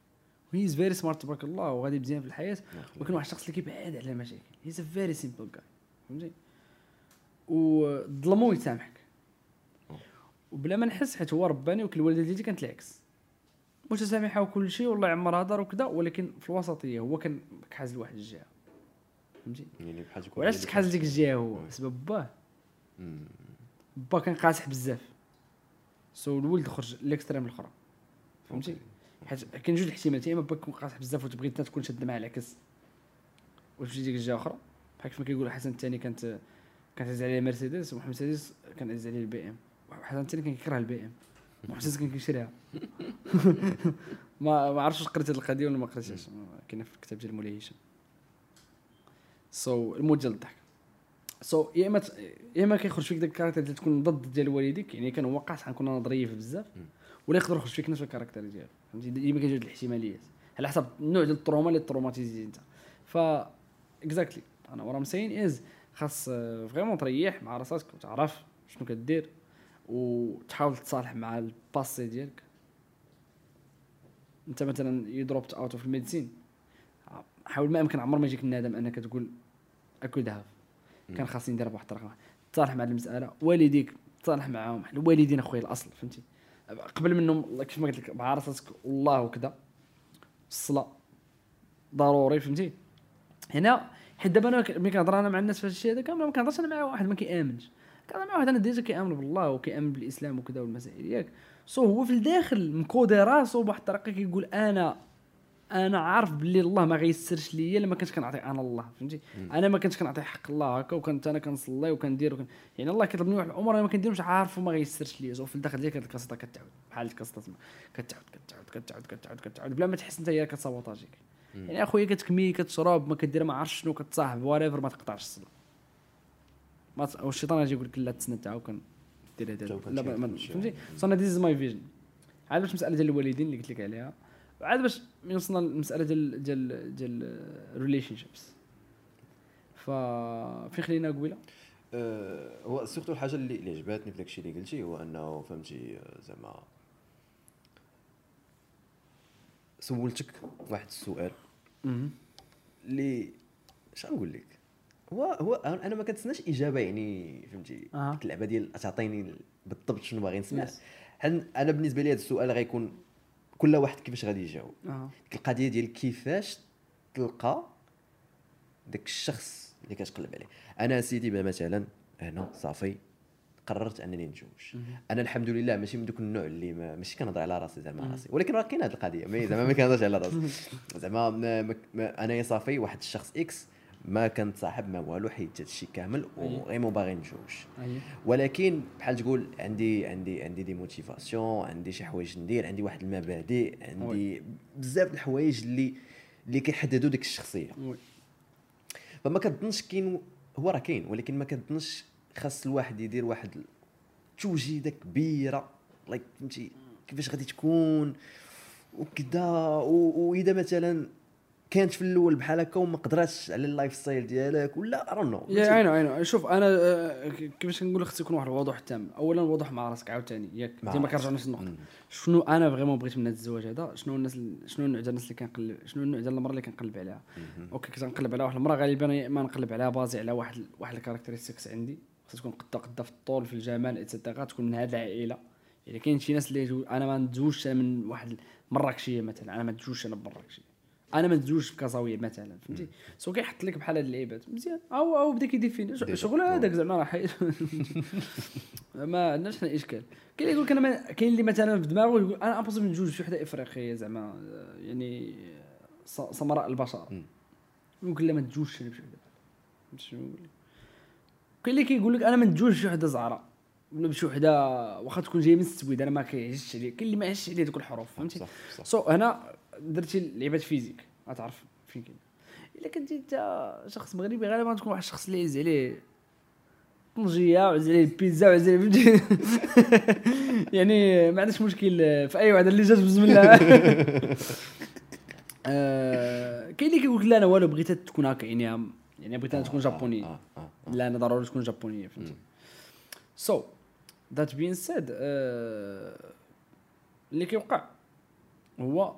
he is very smart تبارك الله وغادي مزيان في الحياة. ولكن واحد الشخص اللي كيبعد على المشاكل he a very simple guy فهمتي؟ وظلمو يسامحك وبلا ما نحس حيت هو رباني وكل الوالده ديالي كانت العكس. متسامحة وكل شيء والله يعمر هضر وكذا ولكن في الوسطية هو كان كحاز لواحد الجهة. فهمتي؟ يعني بحال وعلاش تكحاز ديك الجهة هو. بسبب باه. با كان قاصح بزاف. so الولد خرج l'extrême الأخرى. فهمتي؟ حيت كاين جوج الاحتمالات يا إما باك تكون قاصح بزاف وتبغي انت تكون شاد مع العكس وتمشي ديك الجهة أخرى. بحال كيف ما كيقول حسن الثاني كانت كانت عزيز عليه مرسيدس ومحمد السادس كان عزيز عليه البي إم. حسن الثاني كان كيكره البي إم. كان كيشريها. [LAUGHS] ما ما عرفتش واش قريت هذه القضية ولا ما قريتهاش. كاينة في الكتاب ديال مولاي هشام. so الموت ديال الضحك. so يا إما يا إما كيخرج فيك داك ال caractère اللي تكون ضد ديال والديك يعني كان هو قاصح نكون نظريه في بزاف ولا يقدر يخرج فيك نفس ال caractère ديالو. فهمتي؟ ديما جوج الاحتماليات. على حسب النوع ديال ال trauma اللي traumatisé انت. ف exactly أنا what I'm saying is خاص vraiment تريح مع راسك وتعرف شنو كدير. وتحاول تصالح مع ال passé ديالك. انت مثلا you dropped out of ال medicine حاول ما امكن عمر ما يجيك الندم انك تقول اكل ذهب كان خاصني ندير بواحد الطريقة. تصالح مع المسألة. والديك تصالح معاهم. الوالدين اخويا الأصل فهمتي؟ قبل منهم كيف ما قلت لك مع راسك والله وكذا. الصلاة ضروري فهمتي؟ هنا حيت دابا أنا ملي كنهضر أنا مع الناس في هذا الشيء هذا كامل ما كنهضرش أنا مع واحد ما كيآمنش. مع واحد أنا déjà كيامن بالله وكيامن بالإسلام وكذا والمسائل ياك. so هو في الداخل م codé راسو بواحد الطريقة كيقول أنا أنا عارف باللي الله ما غيسرش ليا لما كنت كنعطي أنا الله فهمتي؟ أنا ما كنتش كنعطي حق الله هكا وكنت أنا كنصلي وكندير وكن... يعني الله كيطلبني واحد الأمور أنا ما كنديرهمش عارف وما غيسرش ليا. so في الداخل ديالك هاد القصة كتعاود بحال القصة تما كتعاود كتعاود كتعاود كتعاود كتعاود بلا ما تحس أنت هي كتسابوطاجيك يعني أخويا كتكمي كتشرب ما كدير ما عرفتش شنو كتصاحب whatever ما تقطعش الصلاة. ما. والشيطان يجي يقول لك لا تسنى وكان دير هذا. لا. فهمتي؟ so أنا this my vision عاد باش المساله ديال الوالدين اللي قلت لك عليها وعاد باش من وصلنا للمساله ديال ديال ديال ال relationships ف فين خلينا قبيلة؟ آه، هو surtout الحاجة اللي اللي عجبتني في داكشي اللي قلتي هو أنه فهمتي آه، زعما سولتك واحد السؤال. اللي اش غنقول لك؟ هو هو أنا ما كنتسناش إجابة يعني فهمتي. ديك اللعبه ديال تعطيني بالضبط شنو باغي نسمع. Yes. حن أنا بالنسبة لي هذا السؤال غيكون كل واحد كيفاش غادي يجاوب. ديك القضية ديال كيفاش تلقى داك الشخص اللي كتقلب عليه. أنا سيدي مثلا هنا صافي قررت أنني نتزوج. أنا الحمد لله ماشي من دوك النوع اللي ما ماشي كنهضر على راسي زعما راسي. ولكن راه كاين هذه القضية ما [LAUGHS] زعما ما كنهضرش على راسي. [LAUGHS] زعما ما- ما- ما- انايا صافي واحد الشخص X ما كنتصاحب ما والو حيت هذا الشيء كامل و vraiment باغي نتزوج اييه ولكن بحال تقول عندي عندي عندي des motivations عندي شي حوايج ندير عندي واحد المبادئ عندي بزاف الحوايج اللي اللي كيحددوا ديك الشخصية. oui. فما كنظنش كاين هو راه كاين ولكن ما كنظنش خاص الواحد يدير واحد توجيدة كبيرة. like فهمتي؟ كيفاش غادي تكون؟ وكذا واذا مثلا كانت في الأول بحال هكا وما قدراتش على ال life style ديالك ولا ارون نو يا عينو عينو شوف أنا آه، كيفاش كنقول خص يكون واحد الوضوح تام. اولا الوضوح مع راسك عاوتاني. ياك ديما. كنرجعوا نفس النقطة. شنو أنا vraiment بغيت من هذا الزواج هذا؟ شنو الناس ال- شنو النوع ديال الناس اللي كنقلب شنو النوع ديال المرأة اللي كنقلب عليها؟ OK كنت نقلب على واحد المرأة غالبا اما نقلب عليها basé على واحد واحد ال characteristics عندي. خصها تكون قدة قدة في الطول في الجمال et cetera تكون من هذه العائلة. يعني كاين شي ناس اللي أنا ما نتزوجش من واحد مراكشيه مثلا. أنا ما نتزوجش أنا بمراكشيه أنا ما نتزوجش بكازاويه مثلا فهمتي؟ so كيحط لك بحال هاد اللعيبات. مزيان. أو أو بدا كي définit déjà. شغل هذاك زعما راه حي- [LAUGHS] ما عندناش حنا إشكال. كاين اللي يقول لك أنا كاين اللي مثلا في دماغه يقول أنا impossible نتزوج شي وحدة إفريقية زعما. يعني سمراء البشره مم. يقول لا ما تجوجش أنا بشي وحدة. كاين اللي كيقول لك أنا ما نتزوجش شي وحدة زعراء ولا بشي وحدة واخا تكون جاية من السويد أنا ما كيعجبش عليا. كاين اللي ما يعجبش عليه دوك الحروف فهمتي؟ so هنا درتي لعبات physique غتعرف فين كاين. إلا كنتي أنت شخص مغربي غالبا تكون واحد الشخص اللي يعز عليه طنجية وعز عليه البيتزا وعز عليه فهمتي؟ [LAUGHS] يعني ما عندكش مشكل في أي واحد اللي جات بسم الله. [LAUGHS] آه، كاين اللي كيقول لك لا أنا والو بغيتها تكون هكا يعني يعني بغيتها تكون جابونية. آه، آه، آه. لا أنا ضروري تكون جابونية فهمتي؟ so that being said اللي كيوقع هو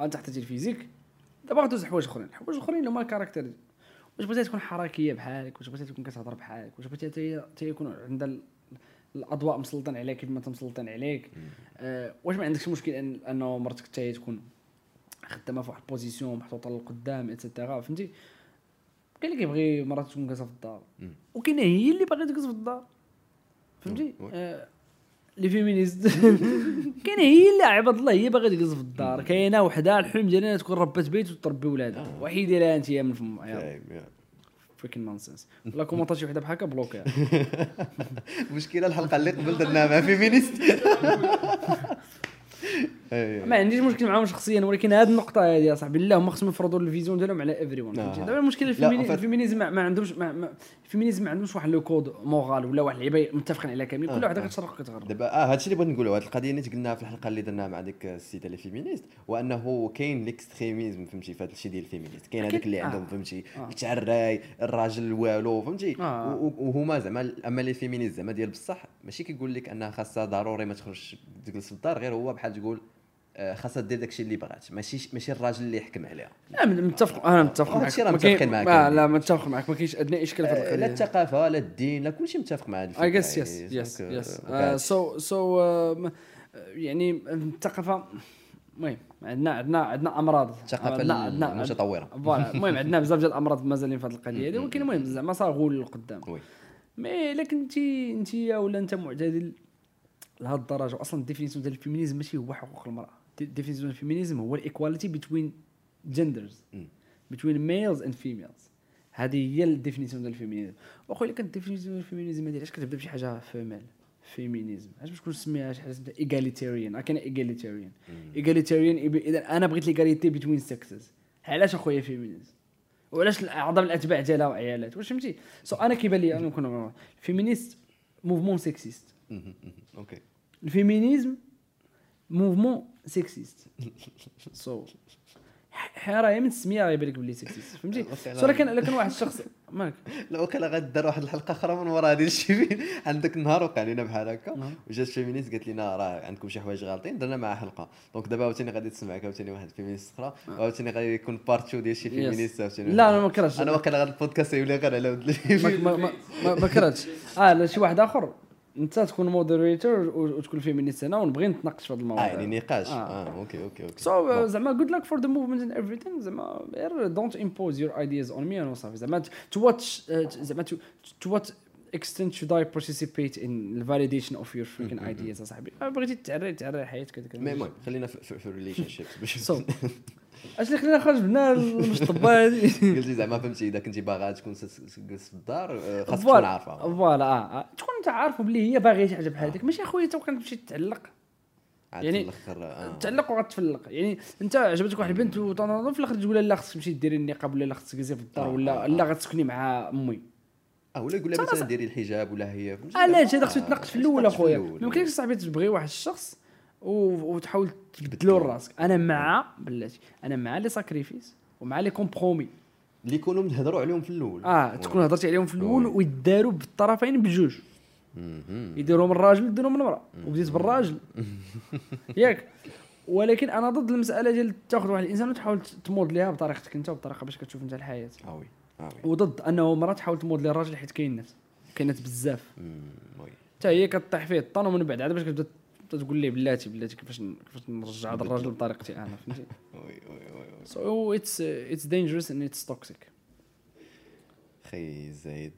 أنت تحتاج ال physique دابا غدوز حوايج أخرين. حوايج أخرين اللي هما ال character. واش بغيتي تكون حركية بحالك؟ واش بغيتي تكون كتهضر بحالك؟ واش بغيتي حتى حتى يكون عندها ال- الأضواء مسلطين عليك كيف ما انت مسلطين عليك آه واش ما عندكش مشكل ان أنه مرتك حتى تكون خدامة في واحد ال position محطوطة للقدام et cetera فهمتي؟ كاين اللي كيبغي مرات تكون جالسه في الدار. وكاينه هي اللي باغيه تجلس في الدار فهمتي oui. آه les féministes. [LAUGHS] كاينة هي اللي عباد الله هي باغا تجلس في الدار. كاينة وحدة الحلم ديالها تكون ربات بيت وتربي ولادها وحيدي لها أنت من فم فاهم، يا. freaking nonsense ولا كومونطات شي وحدة بحال هكا بلوكيها المشكلة [LAUGHS] الحلقة اللي قبل درناها مع féministe. [LAUGHS] ما عنديش مشكل معاهم شخصيا ولكن هذه النقطة هذه يا صاحبي لا هما خصهم يفرضوا ال vision ديالهم على everyone آه. دابا المشكلة لا، ال féminisme ما ما عندهمش ما ما- ال féminisme ما عندهمش واحد le code moral ولا واحد اللعيبه متفقين عليها كاملين كل آه، آه. كتشرق وكتغرب دابا آه هادشي اللي بغيت نقولوا هاد القضية اللي قلناها في الحلقة اللي درناها مع ديك السيدة اللي féministe هو انه كاين l'extrémisme فهمتي في هذا الشيء ديال ال féministe كاين. هذاك اللي آه. عندهم فهمتي آه. التعراي الراجل والو فهمتي آه. وهما زعما أما les féministes زعما ديال بصح ماشي كيقول لك أنها خاصها ضروري ما تخرجش تجلس في الدار غير هو بحال تقول آه، خاصها دير داكشي اللي بغات. ماشي ماشي الراجل اللي يحكم عليها. لا متفق أنا متفق آه، معك. راه متفقين ما- يعني. لا متفق معك. ما كاينش ادنى إشكال في هذه آه، لا الثقافة لا الدين لا كلشي متفق مع هذه yes yes. yes yes آه، so so يعني الثقافة المهم عندنا عندنا عندنا أمراض. الثقافة عندنا المتطورة. voilà. [LAUGHS] المهم عندنا بزاف ديال الأمراض مازالين في هذه القضية هذه ولكن المهم زعما ça roule للقدام. mais لكن انت انت ولا انت معتدل لهذ الدرجة أصلا ال définition ديال ال féminisme ماشي هو حقوق المراه ديال ال féminisme هو ال equality بين genders. بين males and females هذه هي ال définition ديال ال féminisme. واخويا كانت ال définition ديال ال féminisme هذه علاش كتبدا بشي حاجة female feminism علاش باش تكون سميها شي حاجة egalitarian كاين egalitarian egalitarian اذا أنا بغيت l'égalité بين سكسز علاش أخويا féminisme وعلاش اعظم الأتباع ديالها وعيالات؟ واش فهمتي؟ so أنا كيبان لي أنا نكون féministe mouvement sexiste. OK ال féminisme mouvement sexiste so هي من السميه غيبان لك بلي sexiste فهمتي. so لكن لكن واحد الشخص مالك؟ لا وقيلا غدار واحد الحلقة أخرى من ورا هذه الشي عندك النهار وقع لنا بحال هكا. نعم. وجات féministe قالت لنا راه عندكم شي حوايج غالطين درنا معها حلقة. donc دابا عاوتاني غادي تسمعك عاوتاني واحد féministe أخرى. وعاوتاني غادي يكون part 2 ديال شي féministe عاوتاني لا أنا ما كرهتش. أنا واقيلا غادي البودكاست يولي غير على ما كرهتش. [LAUGHS] آه لا شي واحد آخر. انت تكون moderator وتكون féministe هنا ونبغي نتناقش في هذا آه الموضوع يعني نقاش. آه. آه OK OK OK. so زعما good luck for the movement and everything. زعما غير don't impose your ideas on me وصافي زعما to what زعما to what extent should I participate in the validation of your freaking ideas أصاحبي؟ آه، بغيتي تعري تعري حياتك. mais المهم خلينا في- ال relationship باش So. [LAUGHS] اش اللي خلينا خرج بنا المشطبه هذه [LAUGHS] قلتي زعما فهمتي إذا كنتي باغا تكون جالس في الدار آه، خاصك تكون عارفة. voilà آه آه. تكون أنت عارف بلي هي باغية شي حاجة بحال هذيك. ماشي أخويا أنت كتمشي تعلق. يعني آه. تعلق وغتفلق. يعني أنت عجبتك واحد البنت وطنطا في الآخر تقول لا خصك تمشي ديري النقاب ولا لا خصك تجلسي في الدار ولا لا غتسكني مع أمي. آه ولا يقول لها مثلا ديري الحجاب ولا هي؟ علاش هذا خصو يتناقش في الأول أخويا. ما يمكنلكش صاحبي تبغي واحد الشخص وتحاول تبدلو راسك. أنا مع بلاتي. أنا مع les sacrifices ومع les compromis اللي يكونوا نهضروا عليهم في الأول. آه تكون هضرتي عليهم في الأول oui. ويداروا بالطرفين بجوج. يديروا من الراجل يديروا من المراه وبديت بالراجل. [LAUGHS] ياك. ولكن أنا ضد المسألة ديال تاخذ واحد الإنسان وتحاول تمودليها بطريقتك أنت وبطريقة باش كتشوف أنت الحياة. آه oui وي وضد أنه مراه تحاول تمودلي الراجل حيت كاينات كاينات بزاف. حتى هي كطيح فيه الطن ومن بعد عاد باش كتبدا تبدا تقول ليه بلاتي بلاتي كيفاش كيفاش نرجع هذا الراجل بطريقتي أنا [LAUGHS] فهمتي؟ وي وي وي. سو اتس اتس دينجرس اند اتس توكسيك خي زايد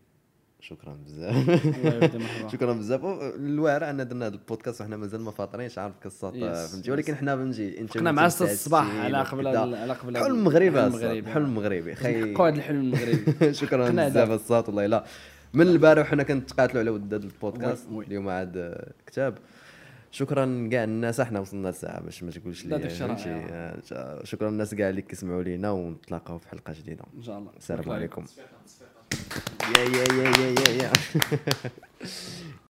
شكرا بزاف. [LAUGHS] [LAUGHS] شكرا بزاف. الواعر أن درنا هذا البودكاست وحنا مازال ما فاطرينش عارف Yes, فهمتي. ولكن حنا بنجي انت كنا مع 6 الصباح على قبل على قبل حلم المغربي حلم المغربي خي خي هذا الحلم المغربي شكرا بزاف. الصاد والله لا من البارح حنا كنتقاتلوا على ود هذا البودكاست. اليوم عاد كتاب. شكرا كاع الناس إحنا وصلنا لساعه باش ما تقولش لي. آه، شكرا الناس كاع اللي كيسمعوا لينا ونتلاقاو في حلقة جديدة. إن شاء الله. السلام عليكم. يا يا يا يا يا. [LAUGHS]